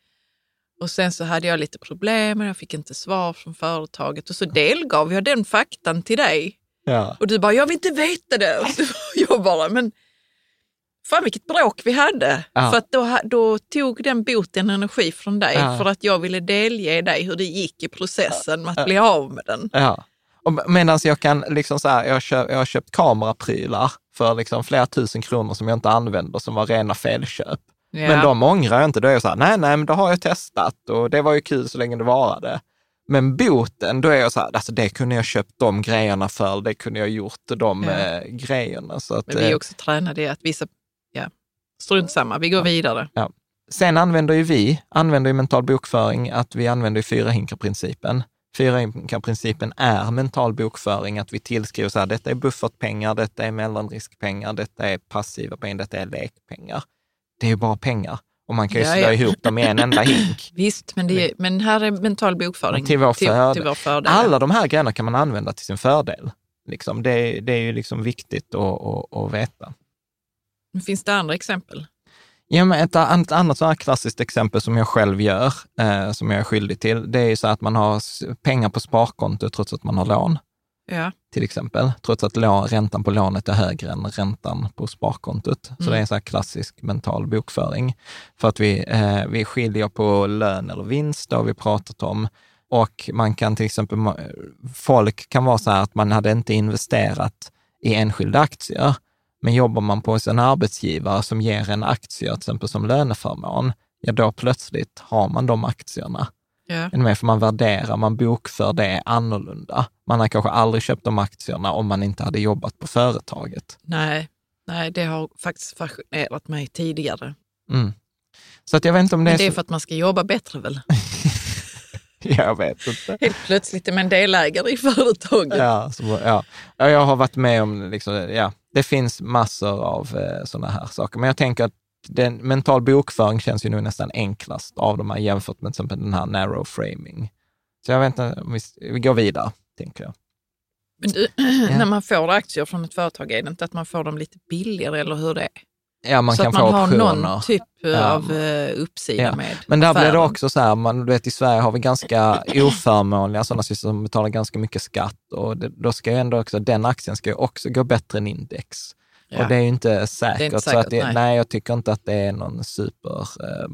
Speaker 3: Och sen så hade jag lite problem och jag fick inte svar från företaget och så delgav jag den faktan till dig. Och du bara, jag vill inte veta det. Och jag bara, men fan vilket bråk vi hade.
Speaker 2: Ja.
Speaker 3: För att då, då tog den boten energi från dig
Speaker 2: Ja.
Speaker 3: för att jag ville delge dig hur det gick i processen med att bli av med den.
Speaker 2: ja. Medan jag kan liksom så här, jag köpt, jag har köpt kameraprylar för liksom flera tusen kronor som jag inte använder, som var rena felköp.
Speaker 3: Ja.
Speaker 2: Men de ångrar jag inte. Då är jag så här, nej, nej, men då har jag testat och det var ju kul så länge det varade. Men boten, då är jag så här, alltså det kunde jag köpt de grejerna för, det kunde jag gjort de
Speaker 3: Ja.
Speaker 2: eh, grejerna. Så att,
Speaker 3: Men vi är
Speaker 2: eh,
Speaker 3: också tränade i att visa, ja, strunt samma, vi går vidare.
Speaker 2: Sen använder ju vi, använder ju mental bokföring, att vi använder ju fyra hinkar-principen. Fyra hinkar-principen är mental bokföring, att vi tillskriver så här, detta är buffertpengar, detta är mellanriskpengar, detta är passiva pengar, detta är lekpengar. Det är ju bara pengar och man kan ju
Speaker 3: Ja,
Speaker 2: slå
Speaker 3: ja.
Speaker 2: ihop dem i en enda hink.
Speaker 3: Visst, men, är, men här är mental bokföring
Speaker 2: Till vår
Speaker 3: till, till vår fördel.
Speaker 2: Alla de här grejerna kan man använda till sin fördel. Liksom, det, det är ju liksom viktigt att, att, att veta.
Speaker 3: Finns det andra exempel?
Speaker 2: Ja, men ett, ett annat så här klassiskt exempel som jag själv gör, eh, som jag är skyldig till, det är ju så att man har pengar på sparkonto trots att man har lån.
Speaker 3: Ja.
Speaker 2: till exempel, trots att lån, räntan på lånet är högre än räntan på sparkontot. Så
Speaker 3: Mm.
Speaker 2: det är en här klassisk mental bokföring. För att vi, eh, vi skiljer på lön eller vinst, det har vi pratat om. Och man kan till exempel, folk kan vara så här att man hade inte investerat i enskilda aktier, men jobbar man på en arbetsgivare som ger en aktier, till exempel som löneförmån, ja då plötsligt har man de aktierna. Med? För man värderar, man bokför det annorlunda. Man har kanske aldrig köpt de aktierna om man inte hade jobbat på företaget.
Speaker 3: Nej, nej, det har faktiskt fascinerat mig tidigare.
Speaker 2: Mm. Så att jag vet inte om det
Speaker 3: Men det är
Speaker 2: så...
Speaker 3: för att man ska jobba bättre väl?
Speaker 2: Jag vet inte.
Speaker 3: Helt plötsligt är man delägare i företaget.
Speaker 2: Ja, så. Ja, jag har varit med om, liksom, ja, det finns massor av eh, sådana här saker. Men jag tänker att den, mental bokföring känns ju nog nästan enklast av de här jämfört med till exempel den här narrow framing. Så jag vet inte, om vi, vi går vidare, tänker jag.
Speaker 3: Men du, när man får aktier från ett företag, är det inte att man får dem lite billigare eller hur det är?
Speaker 2: Ja, man
Speaker 3: så
Speaker 2: kan
Speaker 3: att man
Speaker 2: få
Speaker 3: har
Speaker 2: optioner.
Speaker 3: någon typ
Speaker 2: Ja.
Speaker 3: av eh, uppsida
Speaker 2: Ja.
Speaker 3: med
Speaker 2: Men där blir det
Speaker 3: affären.
Speaker 2: också så här, man, du vet i Sverige har vi ganska oförmånliga sådana system som betalar ganska mycket skatt och det, då ska ju ändå också, den aktien ska ju också gå bättre än index.
Speaker 3: Ja.
Speaker 2: Och det är ju inte säkert.
Speaker 3: inte
Speaker 2: så att det,
Speaker 3: säkert,
Speaker 2: nej.
Speaker 3: nej.
Speaker 2: jag tycker inte att det är någon super eh,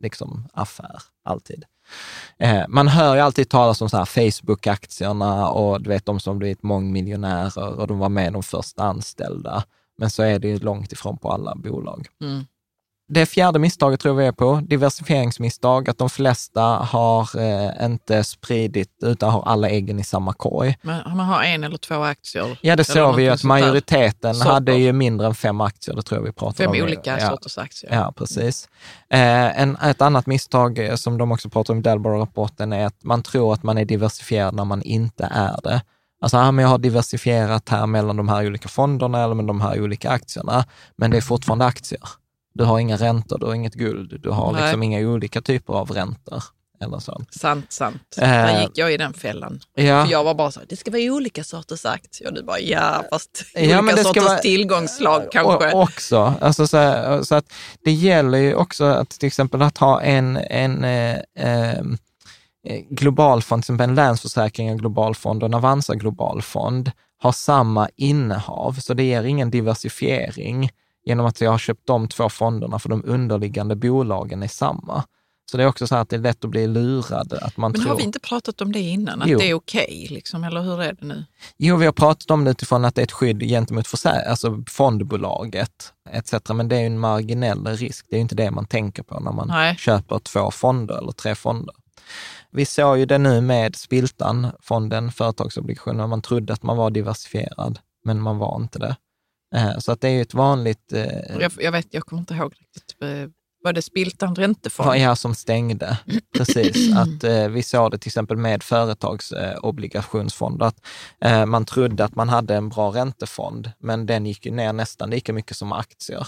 Speaker 2: liksom, affär alltid. Eh, man hör ju alltid talas om så här Facebook-aktierna och du vet de som blivit mångmiljonärer och de var med de första anställda. Men så är det ju långt ifrån på alla bolag.
Speaker 3: Mm.
Speaker 2: Det fjärde misstaget tror vi är på, diversifieringsmisstag, att de flesta har eh, inte spridit, utan har alla äggen i samma korg.
Speaker 3: Men man har en eller två aktier.
Speaker 2: Ja, det såg vi ju att majoriteten hade ju mindre än fem aktier, det tror jag vi pratade
Speaker 3: Fem
Speaker 2: om.
Speaker 3: olika
Speaker 2: ja.
Speaker 3: sorters aktier.
Speaker 2: Ja, precis. Eh, en, ett annat misstag eh, som de också pratar om i Dalborough-rapporten är att man tror att man är diversifierad när man inte är det. Alltså, ja, men jag har diversifierat här mellan de här olika fonderna eller med de här olika aktierna, men det är fortfarande aktier. Du har inga räntor, du har inget guld, du har
Speaker 3: Nej.
Speaker 2: liksom inga olika typer av räntor. Eller så.
Speaker 3: Sant, sant.
Speaker 2: Eh.
Speaker 3: Där gick jag i den fällan.
Speaker 2: Ja,
Speaker 3: För jag var bara så här, det ska vara olika sorters aktier. Och du bara, ja, fast
Speaker 2: Ja,
Speaker 3: olika
Speaker 2: men det
Speaker 3: sorters
Speaker 2: vara-
Speaker 3: tillgångslag kanske.
Speaker 2: Och också, alltså så, här, så att det gäller ju också att till exempel att ha en, en eh, eh, globalfond, till exempel en Länsförsäkring en globalfond och en Avanza globalfond har samma innehav, så det ger ingen diversifiering genom att jag har köpt de två fonderna för de underliggande bolagen är samma. Så det är också så här att det är lätt att bli lurad. Att man
Speaker 3: Men
Speaker 2: tror...
Speaker 3: har vi inte pratat om det innan? Att
Speaker 2: Jo.
Speaker 3: det är okej, liksom, eller hur är det nu?
Speaker 2: Jo, vi har pratat om det utifrån att det är ett skydd gentemot försä- alltså fondbolaget etc. Men det är en marginell risk. Det är ju inte det man tänker på när man
Speaker 3: Nej.
Speaker 2: köper två fonder eller tre fonder. Vi såg ju det nu med Spiltan, fonden företagsobligationer. Man trodde att man var diversifierad, men man var inte det. Eh, Så att det är ju ett vanligt, eh,
Speaker 3: Jag, jag vet, jag kommer inte ihåg riktigt. Eh, Var det Spiltan räntefond?
Speaker 2: är som stängde. Precis, att eh, vi såg det till exempel med företagsobligationsfonder, att eh, man trodde att man hade en bra räntefond, men den gick ju ner nästan lika mycket som aktier.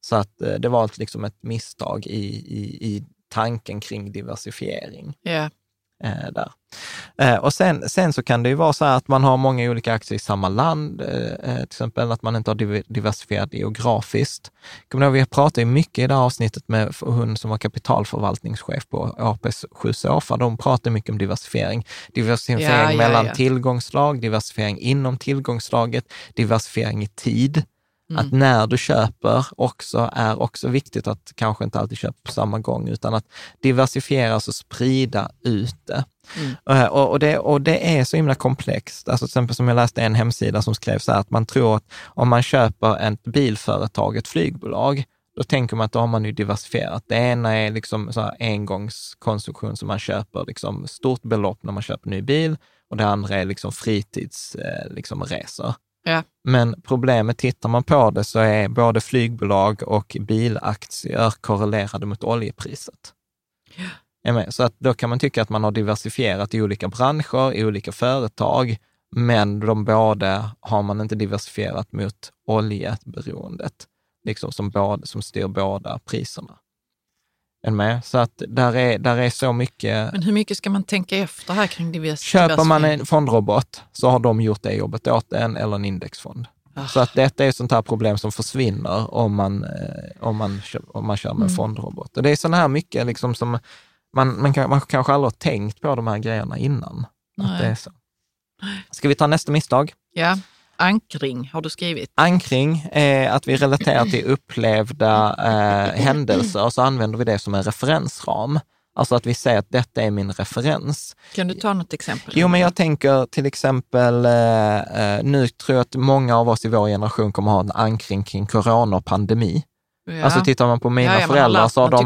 Speaker 2: Så att det var liksom ett misstag i, i, i tanken kring diversifiering. Eh, där. Eh, och sen, sen så kan det ju vara så här att man har många olika aktier i samma land, eh, eh, till exempel att man inte har div- diversifierat geografiskt. Kommer ihåg, vi pratade ju mycket i det här avsnittet med hon som var kapitalförvaltningschef på APs 7 Sofa. De pratade mycket om diversifiering. Diversifiering
Speaker 3: Ja, ja,
Speaker 2: mellan
Speaker 3: ja.
Speaker 2: tillgångslag, diversifiering inom tillgångslaget, diversifiering i tid.
Speaker 3: Mm.
Speaker 2: Att när du köper också är också viktigt att kanske inte alltid köpa på samma gång, utan att diversifiera och sprida ut det.
Speaker 3: Mm.
Speaker 2: Eh, Och, och, det, och det är så himla komplext. Alltså till exempel som jag läste en hemsida som skrev så här att man tror att om man köper ett bilföretag, ett flygbolag, då tänker man att då har man ju diversifierat. Det ena är liksom så engångskonsumtion som man köper liksom stort belopp när man köper ny bil och det andra är liksom fritidsresor. Liksom resor.
Speaker 3: Ja.
Speaker 2: Men problemet, tittar man på det, så är både flygbolag och bilaktier korrelerade mot oljepriset. Med? Så att då kan man tycka att man har diversifierat i olika branscher, i olika företag, men de båda har man inte diversifierat mot oljeberoendet, liksom som, båda, som styr båda priserna. Är ni med? Så att där är, där är så mycket...
Speaker 3: Men hur mycket ska man tänka efter här kring divers,
Speaker 2: Köper man en fondrobot så har de gjort det jobbet åt en eller en indexfond.
Speaker 3: Ah.
Speaker 2: Så att detta är ett sånt här problem som försvinner om man, eh, om man, om man kör med en
Speaker 3: Mm.
Speaker 2: fondrobot. Och det är sådana här mycket liksom som man, man, kan, man kanske aldrig har tänkt på de här grejerna innan. Att det är så. Ska vi ta nästa misstag?
Speaker 3: Ja, ankring har du skrivit.
Speaker 2: Ankring är att vi relaterar till upplevda eh, händelser och så använder vi det som en referensram. Alltså att vi säger att detta är min referens.
Speaker 3: Kan du ta något exempel?
Speaker 2: Jo, men jag tänker till exempel, eh, eh, nu tror jag att många av oss i vår generation kommer ha en ankring kring corona och pandemi.
Speaker 3: Ja.
Speaker 2: Alltså tittar man på mina
Speaker 3: ja,
Speaker 2: föräldrar
Speaker 3: lärt,
Speaker 2: så har, de,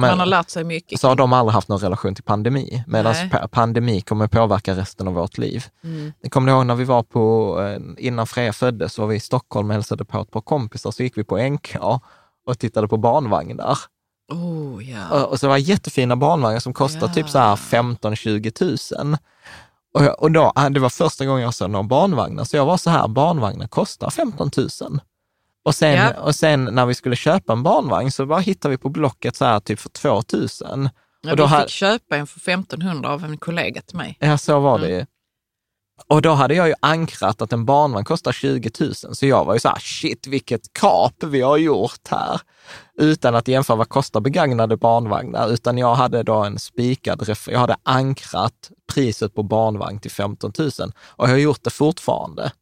Speaker 2: så har aldrig haft någon relation till pandemi, medan pandemi kommer påverka resten av vårt liv.
Speaker 3: Mm.
Speaker 2: Kommer ihåg när vi var på, eh, innan Freja föddes, så var vi i Stockholm och hälsade på ett par kompisar, så gick vi på NK och tittade på barnvagnar.
Speaker 3: Oh, ja.
Speaker 2: Och, så var det jättefina barnvagnar som kostade
Speaker 3: Ja.
Speaker 2: typ så här 15-20 tusen. Och, jag- och då, ah, det var första gången jag såg några barnvagnar, så jag var så här, barnvagnar kostar 15 000. Och sen,
Speaker 3: Ja.
Speaker 2: och sen när vi skulle köpa en barnvagn så bara hittade vi på Blocket så här typ för 2 000.
Speaker 3: Ja,
Speaker 2: och då
Speaker 3: vi
Speaker 2: ha-
Speaker 3: fick köpa en för 1500 av en kollega till mig.
Speaker 2: Ja, så var det
Speaker 3: Mm.
Speaker 2: ju. Och då hade jag ju ankrat att en barnvagn kostar 20 000, så jag var ju så här, shit vilket kap vi har gjort här. Utan att jämföra vad kostar begagnade barnvagnar, utan jag hade då en spikad, jag hade ankrat priset på barnvagn till 15 000 och jag har gjort det fortfarande.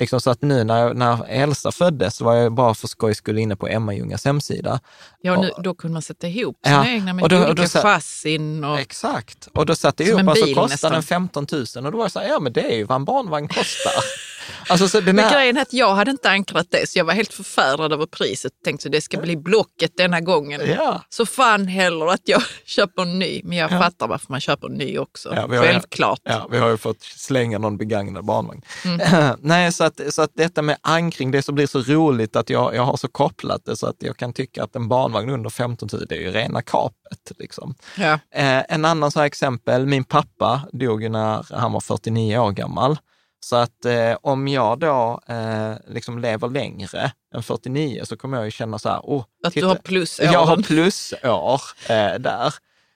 Speaker 2: Liksom så att nu när, när Elsa föddes så var jag bara för skojs skull inne på Emma Ljungas hemsida.
Speaker 3: Ja, och nu,
Speaker 2: Och-
Speaker 3: då kunde man sätta ihop
Speaker 2: Ja,
Speaker 3: sina egna med
Speaker 2: och då- och då
Speaker 3: olika chassin. Och,
Speaker 2: Exakt. Och då satte jag ihop och så
Speaker 3: bil
Speaker 2: kostade den 15 000 och då var jag så här, ja men det är ju vad en barnvagn kostar. alltså, så den
Speaker 3: men
Speaker 2: här,
Speaker 3: grejen är att jag hade inte ankrat det, så jag var helt förfärad över priset. Tänkte att det ska bli Blocket denna gången.
Speaker 2: Ja.
Speaker 3: Så fan heller att jag köper en ny. Men jag fattar varför man köper en ny också.
Speaker 2: Ja, vi har-
Speaker 3: Självklart.
Speaker 2: Ja, vi har ju fått slänga någon begagnad barnvagn.
Speaker 3: Mm.
Speaker 2: Nej, så att, så att detta med ankring, det som blir så roligt att jag, jag har så kopplat det så att jag kan tycka att en barnvagn under 15 000, det är ju rena kapet. Liksom.
Speaker 3: Ja.
Speaker 2: Eh, en annan så exempel, min pappa dog ju när han var 49 år gammal. Så att eh, om jag då eh, liksom lever längre än 49 så kommer jag ju känna så här, oh,
Speaker 3: Att
Speaker 2: titta,
Speaker 3: du har plus
Speaker 2: jag har plusår eh, där.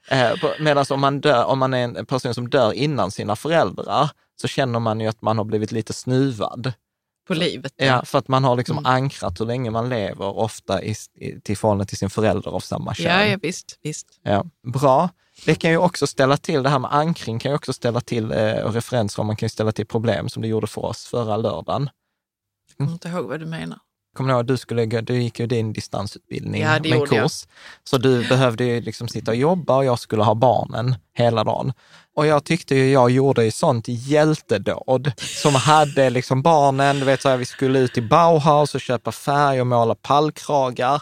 Speaker 2: Eh, Medan om man, dör, om man är en person som dör innan sina föräldrar så känner man ju att man har blivit lite snuvad.
Speaker 3: På livet.
Speaker 2: Ja, för att man har liksom
Speaker 3: Mm.
Speaker 2: ankrat hur länge man lever, ofta i, i, till förhållande till sin förälder av samma kön.
Speaker 3: ja, ja visst. visst.
Speaker 2: Ja, bra. Det kan ju också ställa till, det här med ankring kan ju också ställa till, eh, och referensram, man kan ju ställa till problem som det gjorde för oss förra lördagen.
Speaker 3: Jag kommer inte ihåg vad du menar.
Speaker 2: Kommer du ihåg, du, skulle, du gick ju din distansutbildning
Speaker 3: Ja,
Speaker 2: med
Speaker 3: gjorde jag.
Speaker 2: kurs. Så du behövde ju liksom sitta och jobba och jag skulle ha barnen hela dagen. Och jag tyckte ju jag gjorde ju sånt hjältedåd som hade liksom barnen, du vet så här, vi skulle ut till Bauhaus och köpa färg och måla pallkragar.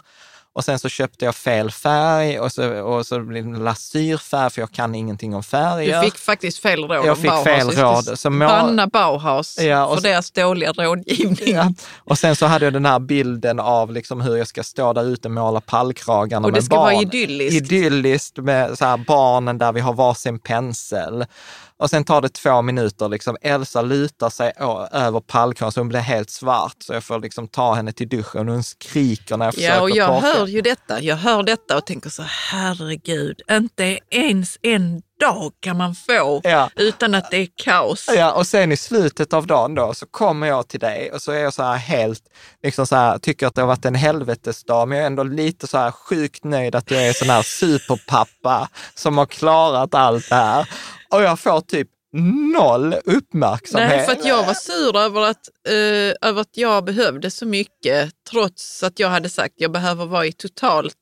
Speaker 2: Och sen så köpte jag fel färg och så, och så blev det lasyrfärg för jag kan ingenting om
Speaker 3: Du
Speaker 2: färger.
Speaker 3: fick faktiskt fel råd
Speaker 2: Jag fick
Speaker 3: Bauhaus.
Speaker 2: fel råd, så må-
Speaker 3: Banna Bauhaus
Speaker 2: Ja, och
Speaker 3: för
Speaker 2: så-
Speaker 3: deras dåliga rådgivning.
Speaker 2: Ja. Och sen så hade jag den här bilden av liksom hur jag ska stå där ute och måla pallkragarna
Speaker 3: Och det
Speaker 2: med
Speaker 3: ska
Speaker 2: barn.
Speaker 3: vara idylliskt.
Speaker 2: Idylliskt med så här barnen där vi har varsin pensel. Och sen tar det två minuter, liksom. Elsa lutar sig över pallkragen så hon blir helt svart. Så jag får liksom ta henne till duschen och hon skriker när jag försöker
Speaker 3: Ja, och jag
Speaker 2: torka.
Speaker 3: hör ju detta. Jag hör detta och tänker så herregud, inte ens en dag kan man få
Speaker 2: Ja.
Speaker 3: utan att det är kaos.
Speaker 2: Ja, och sen i slutet av dagen då så kommer jag till dig och så är jag så här helt, liksom så här, tycker att det har varit en helvetesdag, men jag är ändå lite så här sjukt nöjd att jag är sån här superpappa som har klarat allt det här. Och jag får typ noll uppmärksamhet.
Speaker 3: Nej, för att jag var sur över att, eh, över att jag behövde så mycket trots att jag hade sagt att jag behöver vara i totalt,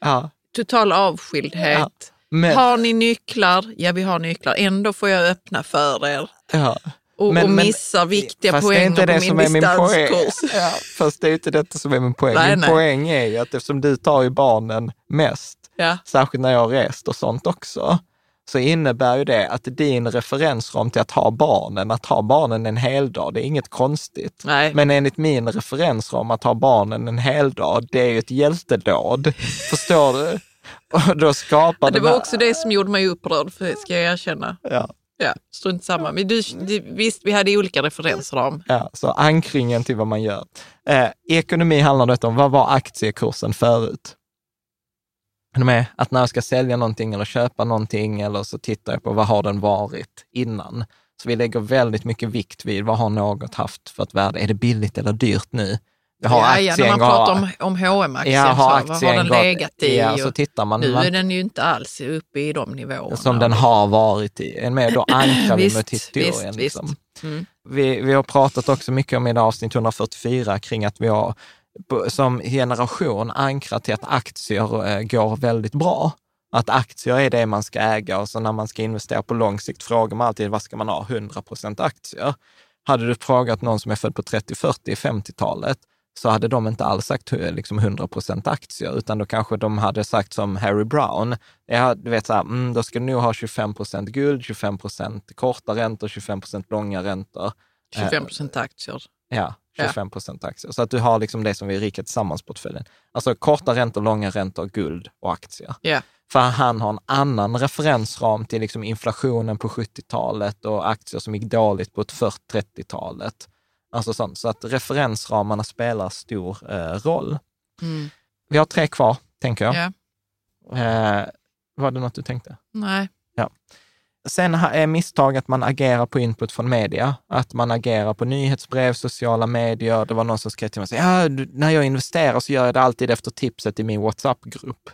Speaker 2: Ja,
Speaker 3: total avskildhet.
Speaker 2: Ja, men-
Speaker 3: Har ni nycklar? Ja, vi har nycklar. Ändå får jag öppna för er
Speaker 2: ja.
Speaker 3: och,
Speaker 2: Men-
Speaker 3: och
Speaker 2: men-
Speaker 3: missar viktiga poänger på min distanskurs.
Speaker 2: Ja, fast det är inte detta som är min poäng.
Speaker 3: Nej,
Speaker 2: min
Speaker 3: nej.
Speaker 2: poäng är ju att eftersom du tar ju barnen mest,
Speaker 3: Ja.
Speaker 2: särskilt när jag har rest och sånt också, så innebär ju det att din referensram till att ha barnen, att ha barnen en hel dag, det är inget konstigt.
Speaker 3: Nej.
Speaker 2: Men enligt min referensram att ha barnen en hel dag, det är ju ett hjältedåd. Förstår du? Och då skapar
Speaker 3: Det var
Speaker 2: här-
Speaker 3: också det som gjorde mig upprörd, för, ska jag erkänna.
Speaker 2: Ja,
Speaker 3: Ja, strunt samma. Men du, du, visst, vi hade olika referensram.
Speaker 2: ja, så ankringen till vad man gör. Eh, ekonomi handlar det om vad var aktiekursen förut? Är med? Att när jag ska sälja någonting eller köpa någonting eller så tittar jag på vad har den varit innan. Så vi lägger väldigt mycket vikt vid vad har något haft för ett värde? Är det billigt eller dyrt nu? Vi har
Speaker 3: ja, ja, när man pratar om, om hm aktien
Speaker 2: Ja,
Speaker 3: så,
Speaker 2: har
Speaker 3: vad har den legat i?
Speaker 2: Ja, så tittar man.
Speaker 3: nu är den ju inte alls uppe i de nivåerna.
Speaker 2: som den har varit i. Mer då ankrar vi mot historien.
Speaker 3: visst,
Speaker 2: liksom.
Speaker 3: visst. Mm.
Speaker 2: Vi, vi har pratat också mycket om i avsnitt 144 kring att vi har som generation ankrat till att aktier eh, går väldigt bra. Att aktier är det man ska äga och så när man ska investera på lång sikt frågar man alltid vad ska man ha? 100 procent aktier. Hade du frågat någon som är född på 30, 40, 50-talet så hade de inte alls sagt eh, liksom 100 procent aktier, utan då kanske de hade sagt som Harry Brown, ja, du vet så här, mm, då ska du nog ha 25 procent guld, 25 procent korta räntor, 25 procent långa räntor.
Speaker 3: 25 procent aktier.
Speaker 2: Ja. 25 procent aktier. Så att du har liksom det som vi rika tillsammans-portföljen. Alltså korta räntor, långa räntor, guld och aktier.
Speaker 3: Ja.
Speaker 2: För han har en annan referensram till liksom inflationen på 70-talet och aktier som gick dåligt på ett 40-30-talet. Alltså sånt. Så att referensramarna spelar stor eh, roll.
Speaker 3: Mm.
Speaker 2: Vi har tre kvar, tänker jag.
Speaker 3: Ja.
Speaker 2: Eh, var det något du tänkte?
Speaker 3: Nej.
Speaker 2: Sen är misstag att man agerar på input från media, att man agerar på nyhetsbrev, sociala medier. Det var någon som skrev till mig, och sa, ja, när jag investerar så gör jag det alltid efter tipset i min WhatsApp-grupp.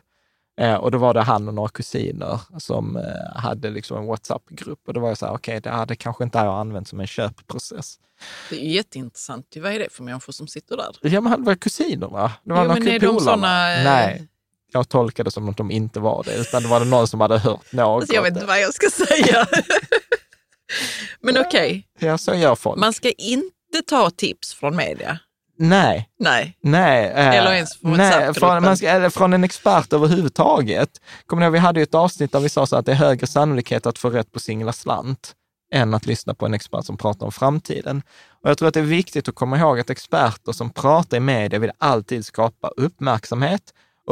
Speaker 2: Eh, och då var det han och några kusiner som eh, hade liksom en WhatsApp-grupp. Och då var jag så här, okej, det hade kanske inte jag använt som en köpprocess.
Speaker 3: Det är jätteintressant. Vad är det för människor som sitter där?
Speaker 2: Ja, men det var kusiner, va? Det var
Speaker 3: Jo, men är de såna, eh,
Speaker 2: Nej, jag tolkade det som att de inte var det, utan det var det någon som hade hört något.
Speaker 3: Alltså, jag vet inte vad jag ska säga. Men okej,
Speaker 2: Ja, så gör folk.
Speaker 3: man ska inte ta tips från media.
Speaker 2: Nej,
Speaker 3: Nej.
Speaker 2: Nej, eh,
Speaker 3: Eller ens från
Speaker 2: nej från, man ska, eller från en expert överhuvudtaget. Kommer ni ihåg, vi hade ju ett avsnitt där vi sa så att det är högre sannolikhet att få rätt på singla slant än att lyssna på en expert som pratar om framtiden. Och jag tror att det är viktigt att komma ihåg att experter som pratar i media vill alltid skapa uppmärksamhet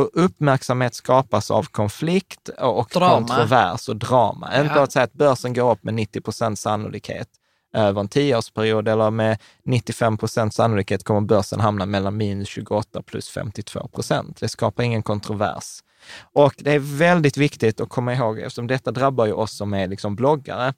Speaker 2: och uppmärksamhet skapas av konflikt och
Speaker 3: Drama.
Speaker 2: kontrovers och drama. Inte
Speaker 3: Ja.
Speaker 2: att säga att börsen går upp med 90 procent sannolikhet över en tioårsperiod eller med 95 procent sannolikhet kommer börsen hamna mellan minus 28 plus 52 procent. Det skapar ingen kontrovers. Och det är väldigt viktigt att komma ihåg, eftersom detta drabbar ju oss som är liksom bloggare,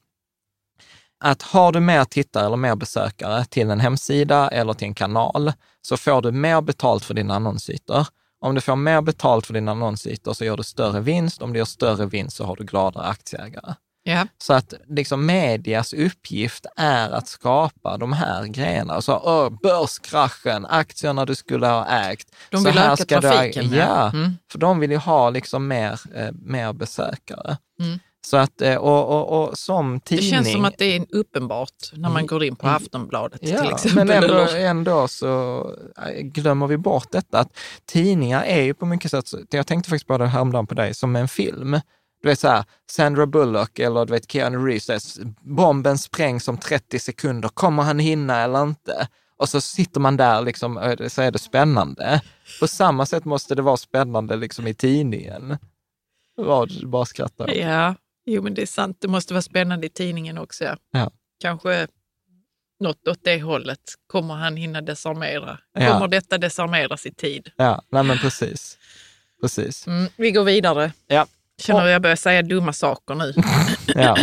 Speaker 2: att har du mer tittare eller mer besökare till en hemsida eller till en kanal, så får du mer betalt för dina annonsytor. Om du får mer betalt för dina annonsytor så gör du större vinst. Om du gör större vinst så har du gladare aktieägare.
Speaker 3: Ja.
Speaker 2: Så att liksom medias uppgift är att skapa de här grejerna. Så, åh, börskraschen, aktierna du skulle ha ägt.
Speaker 3: De
Speaker 2: så
Speaker 3: vill
Speaker 2: här
Speaker 3: öka
Speaker 2: ska du
Speaker 3: trafiken, ja.
Speaker 2: Ja,
Speaker 3: Mm.
Speaker 2: för de vill ju ha liksom mer, eh, mer besökare.
Speaker 3: Mm.
Speaker 2: Så att, eh, och, och, och som
Speaker 3: Det
Speaker 2: tidning...
Speaker 3: känns som att det är uppenbart när man går in på Aftonbladet till
Speaker 2: Ja,
Speaker 3: exempel.
Speaker 2: men ändå, ändå så äh, glömmer vi bort detta att tidningar är ju på mycket sätt, jag tänkte faktiskt på det häromdagen på dig, som en film. Du vet så här, Sandra Bullock eller du vet Keanu Reeves, det bomben sprängs om 30 sekunder, kommer han hinna eller inte? Och så sitter man där liksom, så är det spännande. På samma sätt måste det vara spännande liksom i tidningen. Du bara skrattar.
Speaker 3: Ja, jo men det är sant. Det måste vara spännande i tidningen också. Ja.
Speaker 2: Ja.
Speaker 3: Kanske något åt det hållet. Kommer han hinna desarmera?
Speaker 2: Ja.
Speaker 3: Kommer detta desarmeras i tid?
Speaker 2: Ja, nej men precis. Precis.
Speaker 3: Mm, vi går vidare.
Speaker 2: Ja.
Speaker 3: Känner jag börjar säga dumma saker nu.
Speaker 2: Ja.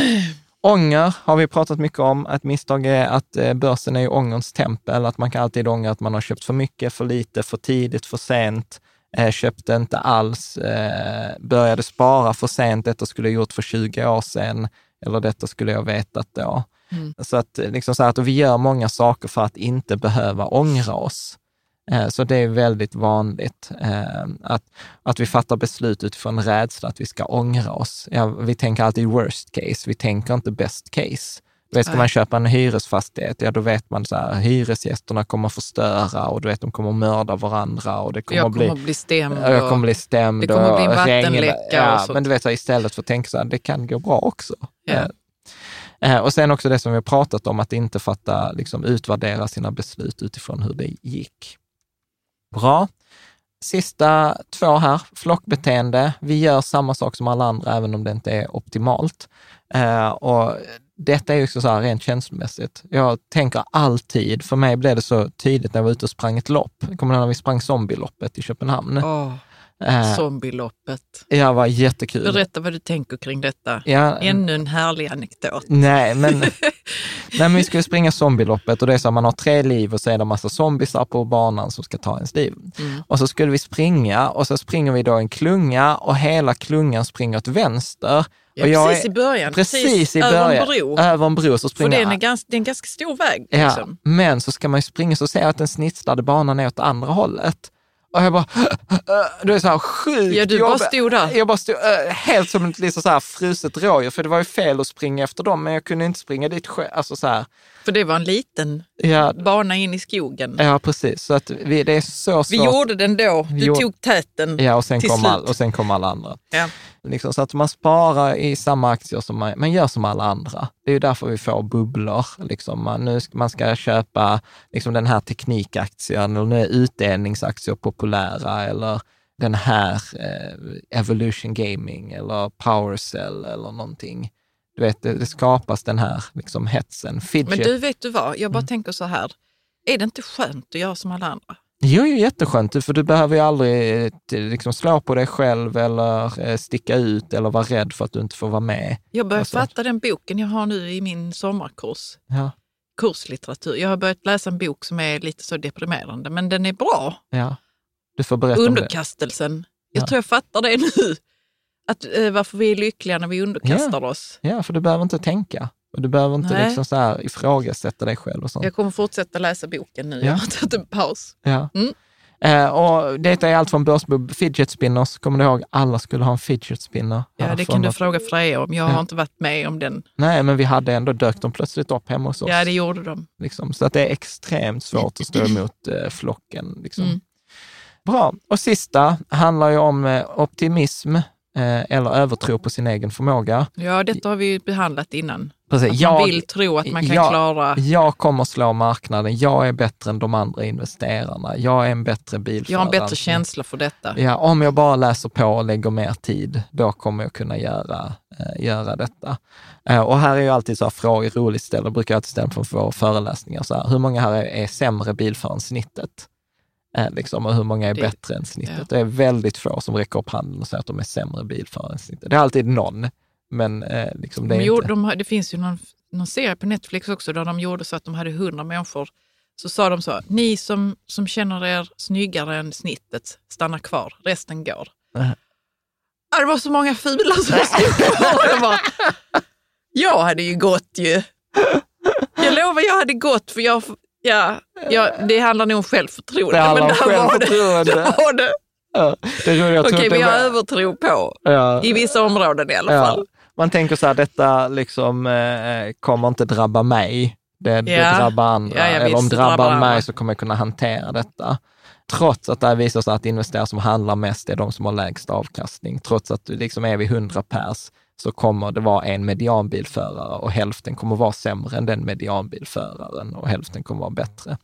Speaker 2: Ånger har vi pratat mycket om. Ett misstag är att eh, börsen är ångerns tempel, att man kan alltid ångra att man har köpt för mycket, för lite, för tidigt, för sent, köpte inte alls, eh, började spara för sent, detta skulle jag gjort för 20 år sedan, eller detta skulle jag vetat då.
Speaker 3: Mm.
Speaker 2: Så att, eh, liksom så här, att vi gör många saker för att inte behöva ångra oss. Eh, Så det är väldigt vanligt eh, att, att vi fattar beslut utifrån rädsla att vi ska ångra oss. Ja, vi tänker alltid worst case, vi tänker inte best case. Vet, ska man köpa en hyresfastighet, ja då vet man så här, hyresgästerna kommer förstöra och du vet, de kommer mörda varandra och det kommer
Speaker 3: Jag
Speaker 2: att bli
Speaker 3: kommer bli stämd.
Speaker 2: Ja, jag kommer
Speaker 3: och-
Speaker 2: bli stämd.
Speaker 3: det kommer
Speaker 2: och
Speaker 3: bli en vattenläcka
Speaker 2: Ja,
Speaker 3: och
Speaker 2: men du vet, så här, istället för att tänka så här, det kan gå bra också. Eh, eh, Och sen också det som vi har pratat om, att inte fatta, liksom utvärdera sina beslut utifrån hur det gick. Bra. Sista två här, flockbeteende. Vi gör samma sak som alla andra, även om det inte är optimalt. Eh, och detta är ju också så här rent känslomässigt. Jag tänker alltid, för mig blev det så tydligt när jag var ute och sprang ett lopp. Kommer du när vi sprang zombieloppet i Köpenhamn? Eh,
Speaker 3: zombieloppet.
Speaker 2: Ja, var jättekul.
Speaker 3: Berätta vad du tänker kring detta.
Speaker 2: Ja,
Speaker 3: Ännu en härlig anekdot.
Speaker 2: nej, men, nej, men vi skulle springa zombieloppet och det är så att man har tre liv och så är det en massa zombisar på banan som ska ta ens liv.
Speaker 3: Mm.
Speaker 2: Och så skulle vi springa och så springer vi då en klunga och hela klungan springer åt vänster
Speaker 3: Ja, precis
Speaker 2: är-
Speaker 3: i början.
Speaker 2: Precis i
Speaker 3: över
Speaker 2: början.
Speaker 3: en bro.
Speaker 2: Över en bro så
Speaker 3: För
Speaker 2: springer
Speaker 3: det är, en ganska, det är en ganska stor väg.
Speaker 2: Ja,
Speaker 3: Liksom.
Speaker 2: men så ska man ju springa så ser jag att den snitslade banan är åt andra hållet. Och jag bara, det är så här sjukt
Speaker 3: Ja, du bara stod där.
Speaker 2: Jag bara stod äh, helt som ett liksom så här fruset rådjur, för det var ju fel att springa efter dem, men jag kunde inte springa dit själv. Alltså så här,
Speaker 3: För det var en liten
Speaker 2: ja,
Speaker 3: bana in i skogen.
Speaker 2: ja, precis. Så att vi, det är så svårt.
Speaker 3: Vi gjorde den då. Du
Speaker 2: gjorde-
Speaker 3: tog täten
Speaker 2: Ja, och sen,
Speaker 3: till
Speaker 2: kom all, och sen kom alla andra.
Speaker 3: Ja.
Speaker 2: Liksom, så att man sparar i samma aktier som man, man gör som alla andra. Det är ju därför vi får bubblor. Liksom man, nu ska, man ska köpa liksom den här teknikaktien, eller nu är utdelningsaktier populära, eller den här eh, Evolution Gaming eller Powercell eller någonting. Du vet, det, det skapas den här liksom, hetsen. Fidget.
Speaker 3: Men du, vet du vad? Jag
Speaker 2: Mm.
Speaker 3: bara tänker så här. Är det inte skönt att göra som alla andra?
Speaker 2: Jo, är jätteskönt, för du behöver ju aldrig eh, liksom, slå på dig själv eller eh, sticka ut eller vara rädd för att du inte får vara med.
Speaker 3: Jag börjar
Speaker 2: Alltså.
Speaker 3: fatta den boken jag har nu i min sommarkurs.
Speaker 2: Ja,
Speaker 3: Kurslitteratur. Jag har börjat läsa en bok som är lite så deprimerande, men den är bra.
Speaker 2: ja. Du får berätta om det.
Speaker 3: Underkastelsen. Jag
Speaker 2: Ja.
Speaker 3: tror jag fattar det nu. Att, eh, varför vi är lyckliga när vi underkastar oss.
Speaker 2: Ja, för du behöver inte tänka. Och du behöver inte
Speaker 3: Nej.
Speaker 2: liksom så här ifrågasätta dig själv och sånt.
Speaker 3: Jag kommer fortsätta läsa boken nu.
Speaker 2: Ja.
Speaker 3: Jag har tagit en paus.
Speaker 2: Ja.
Speaker 3: Mm.
Speaker 2: Eh, och detta är allt från börsbubb, fidget spinners. Kommer du ihåg? Alla skulle ha en fidget spinner.
Speaker 3: Ja, det kan du
Speaker 2: något-
Speaker 3: fråga Freja om. Jag
Speaker 2: Ja.
Speaker 3: har inte varit med om den.
Speaker 2: Nej, men vi hade ändå dök de plötsligt upp hemma hos oss.
Speaker 3: Ja, det gjorde de.
Speaker 2: liksom. Så att det är extremt svårt att stå emot eh, flocken. Liksom.
Speaker 3: Mm.
Speaker 2: Bra. Och sista handlar ju om eh, optimism eh, eller övertro på sin egen förmåga.
Speaker 3: Ja, detta har vi ju behandlat innan.
Speaker 2: Precis.
Speaker 3: Att
Speaker 2: Jag-
Speaker 3: man vill tro att man kan
Speaker 2: jag-
Speaker 3: klara...
Speaker 2: Jag kommer slå marknaden. Jag är bättre än de andra investerarna. Jag är en bättre bilförare.
Speaker 3: Jag har en bättre känsla för detta.
Speaker 2: Ja, om jag bara läser på och lägger mer tid, då kommer jag kunna göra, eh, göra detta. Eh, och här är ju alltid så här frågor roligt ställa, brukar jag alltid ställa på våra föreläsningar. Så här, hur många här är, är sämre bilförare än snittet? Eh, liksom, och hur många är
Speaker 3: Det-
Speaker 2: bättre än snittet?
Speaker 3: ja.
Speaker 2: Det är väldigt få som räcker upp handen och säger att de är sämre bilförare än snittet. Det är alltid någon, men eh, liksom, det är
Speaker 3: De
Speaker 2: inte...
Speaker 3: gjorde, de, det finns ju någon, någon serie på Netflix också där de gjorde så att de hade hundra människor. Så sa de så, ni som, som känner er snyggare än snittet stannar kvar, resten går.
Speaker 2: Äh.
Speaker 3: Det var så många fula som stod kvar. Jag, jag hade ju gått ju. Jag lovar, jag hade gått för jag, ja, ja, det handlar nog om självförtroende.
Speaker 2: Det handlar om
Speaker 3: var det-
Speaker 2: självförtroende.
Speaker 3: var det.
Speaker 2: Ja, det jag
Speaker 3: Okej,
Speaker 2: det
Speaker 3: vi har övertro på.
Speaker 2: Ja.
Speaker 3: I vissa områden i alla
Speaker 2: Ja,
Speaker 3: fall.
Speaker 2: Man tänker så här, detta liksom, eh, kommer inte drabba mig. Det, det
Speaker 3: Ja.
Speaker 2: drabbar andra.
Speaker 3: Ja,
Speaker 2: Eller om det drabbar,
Speaker 3: drabbar
Speaker 2: mig så kommer jag kunna hantera detta. Trots att det visar sig att investerare som handlar mest är de som har lägst avkastning. Trots att du liksom är vi 100 pers så kommer det vara en medianbilförare och hälften kommer vara sämre än den medianbilföraren och hälften kommer vara bättre.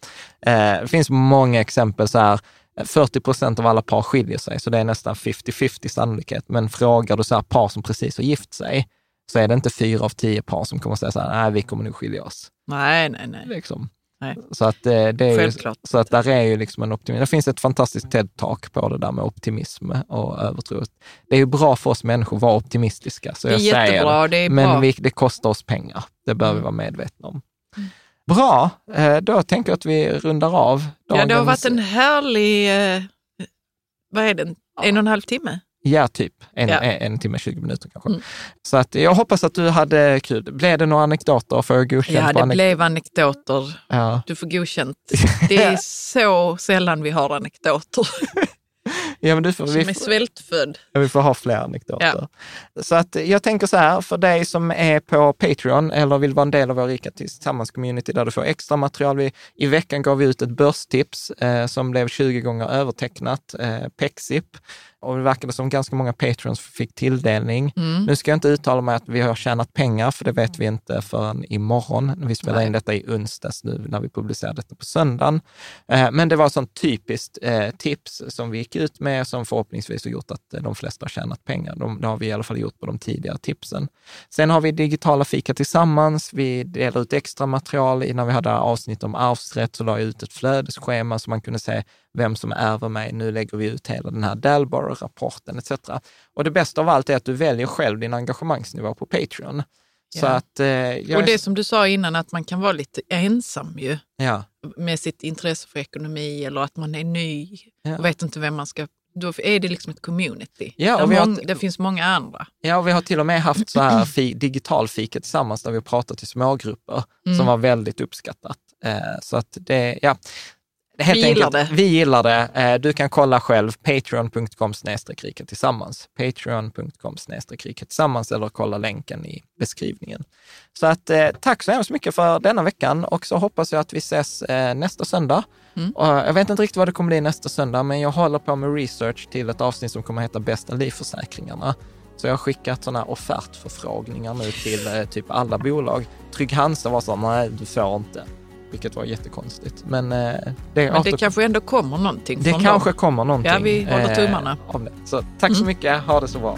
Speaker 2: Eh, det finns många exempel så här, 40 procent av alla par skiljer sig, så det är nästan 50-50 sannolikhet. Men frågar du så här par som precis har gift sig, så är det inte fyra av tio par som kommer säga så här, nej, vi kommer nog skilja oss.
Speaker 3: Nej, nej, nej.
Speaker 2: Liksom.
Speaker 3: nej.
Speaker 2: Så att eh, det är ju, så att där är ju liksom en optimism. Det finns ett fantastiskt TED-talk på det där med optimism och övertro. Det är ju bra för oss människor att vara optimistiska, så
Speaker 3: Det
Speaker 2: jag säger
Speaker 3: jättebra, det är
Speaker 2: Men vi, det kostar oss pengar. Det bör vi
Speaker 3: Mm.
Speaker 2: vara medvetna om. Bra, eh, då tänker jag att vi rundar av.
Speaker 3: Ja, det har
Speaker 2: dagens-
Speaker 3: varit en härlig, eh, vad är det, en och en halv timme?
Speaker 2: Ja, typ. En,
Speaker 3: Ja.
Speaker 2: en, en timme, 20 minuter kanske.
Speaker 3: Mm.
Speaker 2: Så att jag hoppas att du hade kul. Blev det några anekdoter? Får jag godkänt
Speaker 3: Ja, det
Speaker 2: anek-
Speaker 3: blev anekdoter.
Speaker 2: Ja.
Speaker 3: Du får godkänt. Det är så sällan vi har anekdoter.
Speaker 2: ja, men du får,
Speaker 3: Som
Speaker 2: vi,
Speaker 3: är svältfödd.
Speaker 2: ja, vi får ha fler anekdoter. Så att jag tänker så här, för dig som är på Patreon eller vill vara en del av vår Rika Tillsammans-community där du får extra material. Vi, I veckan gav vi ut ett börstips eh, som blev 20 gånger övertecknat, eh, Pexip. Och det verkade som ganska många Patreons fick tilldelning.
Speaker 3: Mm.
Speaker 2: Nu ska jag inte uttala mig att vi har tjänat pengar, för det vet vi inte förrän imorgon. Vi spelar
Speaker 3: Nej.
Speaker 2: in detta i onsdags nu när vi publicerar detta på söndagen. Eh, Men det var ett sånt typiskt eh, tips som vi gick ut med som förhoppningsvis har gjort att eh, de flesta har tjänat pengar. De, det har vi i alla fall gjort på de tidigare tipsen. Sen har vi digitala fika tillsammans. Vi delar ut extra material. När vi hade avsnitt om arvsrätt så la jag ut ett flödesschema så man kunde se vem som ärver mig. Nu lägger vi ut hela den här Dalborough-rapporten etc. Och det bästa av allt är att du väljer själv din engagemangsnivå på Patreon. Så
Speaker 3: Ja.
Speaker 2: att, eh,
Speaker 3: Och det som du sa innan, att man kan vara lite ensam ju
Speaker 2: ja,
Speaker 3: med sitt intresse för ekonomi eller att man är ny
Speaker 2: Ja.
Speaker 3: och vet inte vem man ska då är det liksom ett community.
Speaker 2: Ja, och vi har-
Speaker 3: det finns många andra.
Speaker 2: Ja, och vi har till och med haft så här fi, digitalfika tillsammans där vi har pratat i smågrupper
Speaker 3: Mm.
Speaker 2: som var väldigt uppskattat. Eh, så att det, ja. Helt
Speaker 3: Vi gillar det.
Speaker 2: Vi gillar det. Eh, du kan kolla själv, patreon.com rika tillsammans. Patreon.com rika tillsammans eller kolla länken i beskrivningen. Så att eh, tack så hemskt mycket för denna veckan och så hoppas jag att vi ses eh, nästa söndag.
Speaker 3: Mm.
Speaker 2: Och jag vet inte riktigt vad det kommer bli nästa söndag, men jag håller på med research till ett avsnitt som kommer heta Bästa livförsäkringarna. Så jag har skickat sådana offertförfrågningar nu till eh, typ alla bolag. Trygg Hansa var så här, nej du får inte. Vilket var jättekonstigt. Men, eh, det,
Speaker 3: Men det
Speaker 2: åter-
Speaker 3: kanske ändå kommer någonting
Speaker 2: det kanske
Speaker 3: dem.
Speaker 2: kommer någonting.
Speaker 3: Ja, vi håller
Speaker 2: eh,
Speaker 3: tummarna.
Speaker 2: av det. Så tack så
Speaker 3: Mm.
Speaker 2: mycket, ha det så bra.